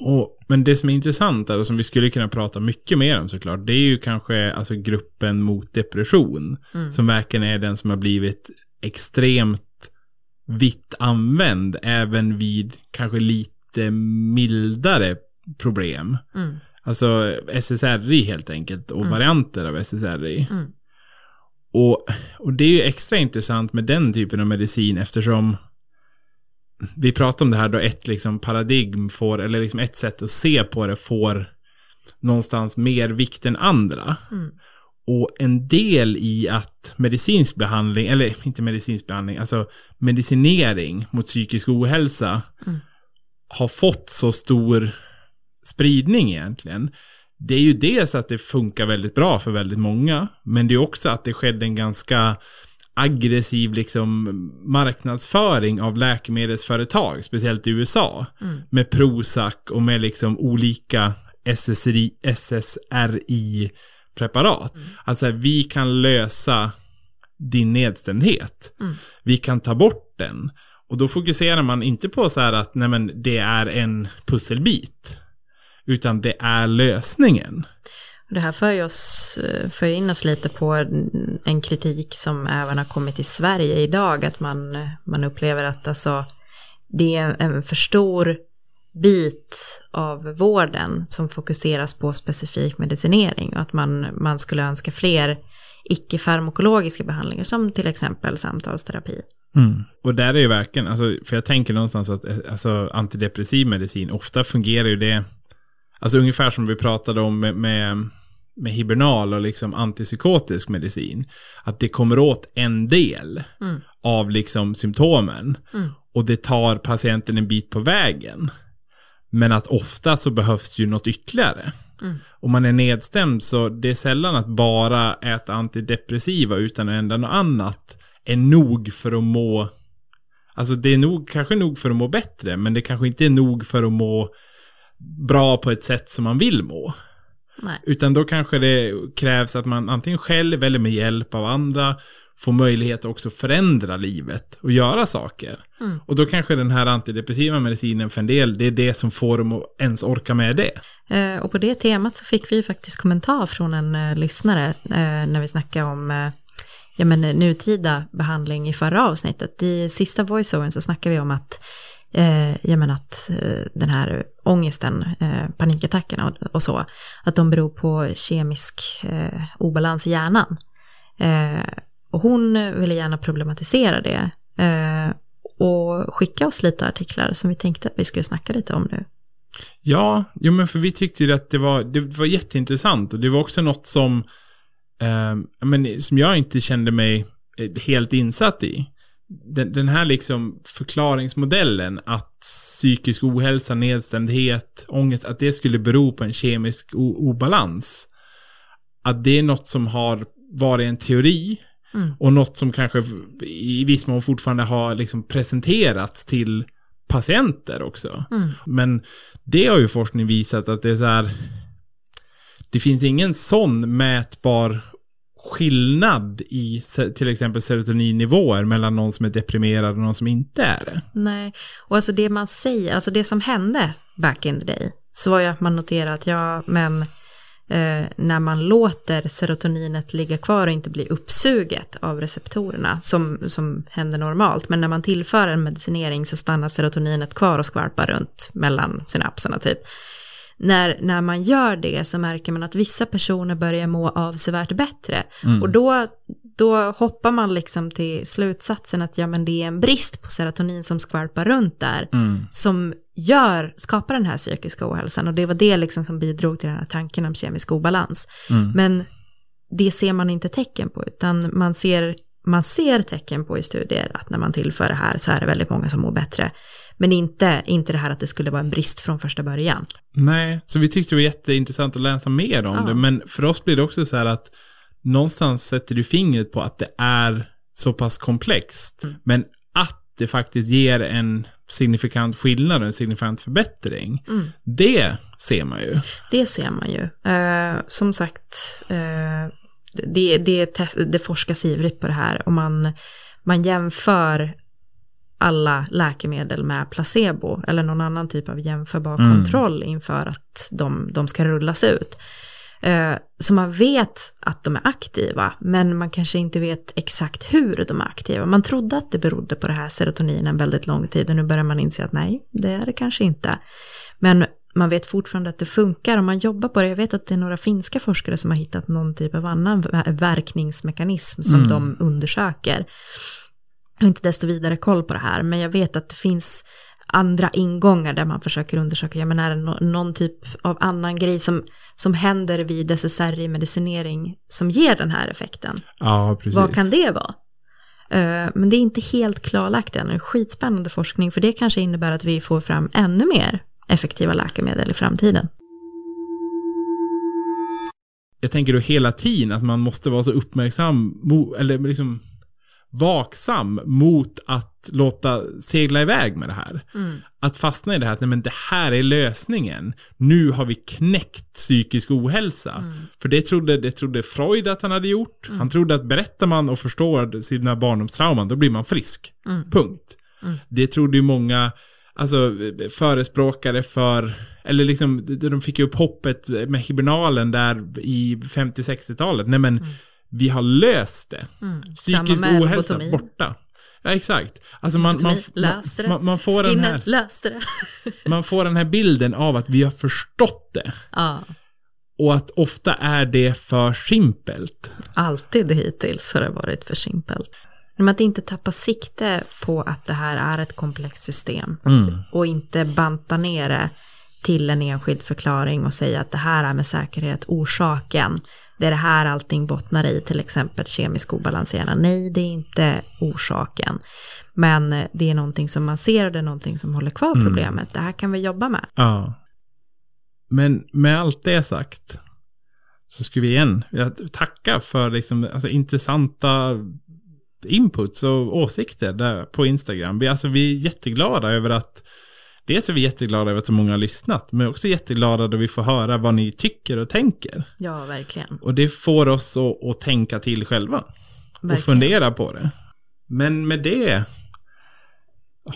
Och, men det som är intressant och som vi skulle kunna prata mycket mer om såklart, det är ju kanske alltså gruppen mot depression. Som verkligen är den som har blivit extremt vitt använd även vid kanske lite mildare problem. Mm. Alltså SSRI helt enkelt och varianter av SSRI. Mm. Och, och det är ju extra intressant med den typen av medicin eftersom vi pratar om det här då ett liksom paradigm får, eller liksom ett sätt att se på det får någonstans mer vikt än andra. Mm. Och en del i att medicinsk behandling, eller inte medicinsk behandling, alltså medicinering mot psykisk ohälsa Mm. har fått så stor spridning egentligen. Det är ju dels att det funkar väldigt bra för väldigt många, men det är också att det skedde en ganska aggressiv liksom marknadsföring av läkemedelsföretag, speciellt i USA, med Prozac och med liksom olika SSRI, SSRI-preparat. Alltså vi kan lösa din nedstämdhet. Vi kan ta bort den. Och då fokuserar man inte på så här att nej men, det är en pusselbit. Utan det är lösningen. Det här för, ju oss, eh, för in oss lite på en kritik som även har kommit i Sverige idag, att man, man upplever att alltså, det är en för stor bit av vården som fokuseras på specifik medicinering och att man, man skulle önska fler icke-farmakologiska behandlingar som till exempel samtalsterapi. Mm. Och där är ju verkligen, alltså, för jag tänker någonstans att eh, alltså, antidepressiv medicin, ofta fungerar ju det, alltså ungefär som vi pratade om med, med, med hibernal och liksom antipsykotisk medicin, att det kommer åt en del mm. av liksom symptomen mm. och det tar patienten en bit på vägen. Men att ofta så behövs ju något ytterligare. Mm. Om man är nedstämd så det är sällan att bara äta antidepressiva utan att ändra något annat är nog för att må Alltså det är nog, kanske nog för att må bättre, men det kanske inte är nog för att må bra på ett sätt som man vill må. Nej. Utan då kanske det krävs att man antingen själv eller med hjälp av andra får möjlighet att också förändra livet och göra saker. Mm. Och då kanske den här antidepressiva medicinen för en del, det är det som får dem att ens orka med det. Eh, och på det temat så fick vi faktiskt kommentar från en eh, lyssnare eh, när vi snackade om eh, ja, men, eh, nutida behandling i förra avsnittet. I sista voiceovern så snackar vi om att eh, jag menar att den här ångesten, eh, panikattackerna och, och, så, att de beror på kemisk eh, obalans i hjärnan. Eh, och hon ville gärna problematisera det eh, och skicka oss lite artiklar som vi tänkte att vi skulle snacka lite om nu. Ja, jo men för vi tyckte ju att det var, det var jätteintressant och det var också något som, eh, men, som jag inte kände mig eh, helt insatt i. Den, den, här liksom förklaringsmodellen att psykisk ohälsa, nedstämdhet, ångest, att det skulle bero på en kemisk obalans. Att det är något som har varit en teori Mm. Och något som kanske i viss mån fortfarande har liksom presenterats till patienter också. Mm. Men det har ju forskning visat att det är så här, det finns ingen sån mätbar skillnad i till exempel serotoninnivåer mellan någon som är deprimerad och någon som inte är det. Nej, och alltså det man säger, alltså det som hände back in the day, så var ju att man noterade att ja, men eh, när man låter serotoninet ligga kvar och inte bli uppsuget av receptorerna som, som händer normalt. Men när man tillför en medicinering så stannar serotoninet kvar och skvalpar runt mellan synapserna typ. När, när man gör det så märker man att vissa personer börjar må avsevärt bättre. Mm. Och då, då hoppar man liksom till slutsatsen att ja, men det är en brist på serotonin som skvalpar runt där. Mm. Som gör, skapar den här psykiska ohälsan. Och det var det liksom som bidrog till den här tanken om kemisk obalans. Mm. Men det ser man inte tecken på, utan man ser, man ser tecken på i studier att när man tillför det här så är det väldigt många som mår bättre. Men inte, inte det här att det skulle vara en brist från första början. Nej, så vi tyckte det var jätteintressant att läsa mer om ja. det. Men för oss blir det också så här att någonstans sätter du fingret på att det är så pass komplext. Mm. Men att det faktiskt ger en signifikant skillnad och en signifikant förbättring. Mm. Det ser man ju. Det ser man ju. Uh, som sagt, uh, det, det, det forskas ivrigt på det här och man, man jämför alla läkemedel med placebo eller någon annan typ av jämförbar mm. kontroll inför att de, de ska rullas ut. Eh, så man vet att de är aktiva, men man kanske inte vet exakt hur de är aktiva. Man trodde att det berodde på det här serotonin en väldigt lång tid och nu börjar man inse att nej, det är det kanske inte. Men man vet fortfarande att det funkar och man jobbar på det. Jag vet att det är några finska forskare som har hittat någon typ av annan verkningsmekanism som mm. de undersöker. Jag har inte desto vidare koll på det här, men jag vet att det finns andra ingångar där man försöker undersöka, ja men är det någon typ av annan grej som, som händer vid SSRI-medicinering som ger den här effekten? Ja, precis. Vad kan det vara? Uh, men det är inte helt klarlagt än, en skitspännande forskning, för det kanske innebär att vi får fram ännu mer effektiva läkemedel i framtiden. Jag tänker då hela tiden att man måste vara så uppmärksam, eller liksom vaksam mot att låta segla iväg med det här. Mm. Att fastna i det här att nej, men det här är lösningen. Nu har vi knäckt psykisk ohälsa. Mm. För det trodde, det trodde Freud att han hade gjort. Mm. Han trodde att berättar man och förstår sina barndomstrauman, då blir man frisk. Mm. Punkt. Mm. Det trodde ju många alltså, förespråkare för, eller liksom, de fick ju upp hoppet med hibernalen där i 50-60-talet. Nej men, mm vi har löst det. Mm. Psykisk ohälsa borta. Ja, exakt. Alltså man, man, man, man, får den här, löste det. man får den här bilden av att vi har förstått det. ja, Och att ofta är det för simpelt. alltid hittills har det varit för simpelt. Men att inte tappa sikte på att det här är ett komplext system. Och inte banta ner det till en enskild förklaring och säga att det här är med säkerhet orsaken. Det är det här allting bottnar i, till exempel kemisk obalanserande. Nej, det är inte orsaken. Men eh, det är någonting som man ser och det är någonting som håller kvar problemet. Det här kan vi jobba med. Ja. Men med allt det sagt så skulle vi igen tacka för liksom, alltså, intressanta inputs och åsikter där på Instagram. Vi, alltså, vi är jätteglada över att Dels är vi jätteglada över att så många har lyssnat, men också jätteglada då vi får höra vad ni tycker och tänker. Ja, verkligen. Och det får oss att, att tänka till själva. Och Verkligen. fundera på det. Men med det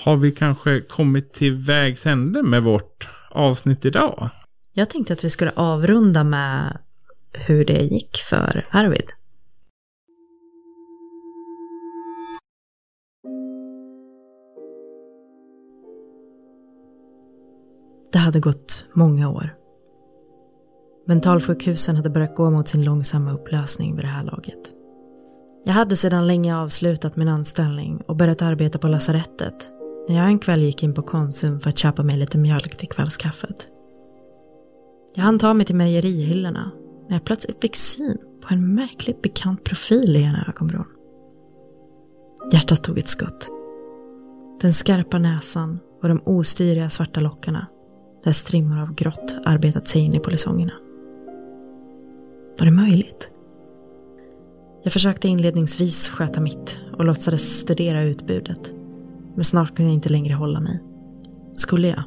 har vi kanske kommit till vägs ände med vårt avsnitt idag. Jag tänkte att vi skulle avrunda med hur det gick för Arvid. Det hade gått många år. Mentalsjukhusen hade börjat gå mot sin långsamma upplösning vid det här laget. Jag hade sedan länge avslutat min anställning och börjat arbeta på lasarettet när jag en kväll gick in på Konsum för att köpa mig lite mjölk till kvällskaffet. Jag hann ta mig till mejerihyllorna när jag plötsligt fick syn på en märkligt bekant profil i ena ögonvrån. Hjärtat tog ett skutt. Den skarpa näsan och de ostyriga svarta lockarna där strimmor av grått arbetat sig in i polisongerna. Var det möjligt? Jag försökte inledningsvis sköta mitt och låtsades studera utbudet. Men snart kunde jag inte längre hålla mig. Skulle jag?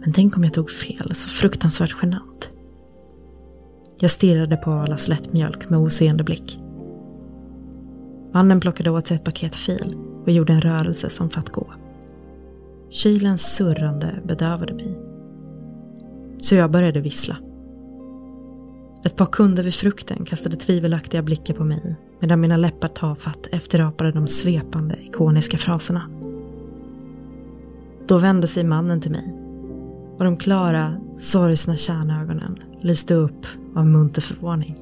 Men tänk om jag tog fel, så fruktansvärt genant. Jag stirrade på Arlas lättmjölk med oseende blick. Mannen plockade åt sig ett paket fil och gjorde en rörelse som för att gå. Kylens surrande bedövade mig. Så jag började vissla. Ett par kunder vid frukten kastade tvivelaktiga blickar på mig medan mina läppar tafatt efterapade de svepande ikoniska fraserna. Då vände sig mannen till mig och de klara, sorgsna kärnögonen lyste upp av munter förvåning.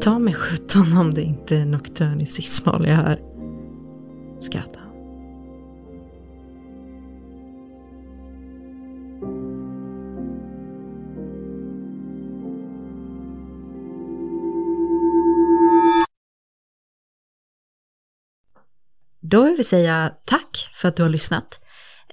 Ta mig sjutton om det inte är Nocturne jag hör. Skrattade Då vill vi säga tack för att du har lyssnat.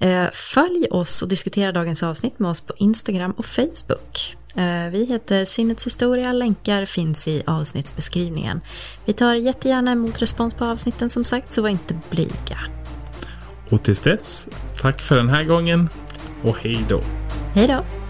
Eh, Följ oss och diskutera dagens avsnitt med oss på Instagram och Facebook. Eh, Vi heter Sinnets historia, länkar finns i avsnittsbeskrivningen. Vi tar jättegärna emot respons på avsnitten som sagt, så var inte blyga. Och tills dess, tack för den här gången och hej då. Hej då!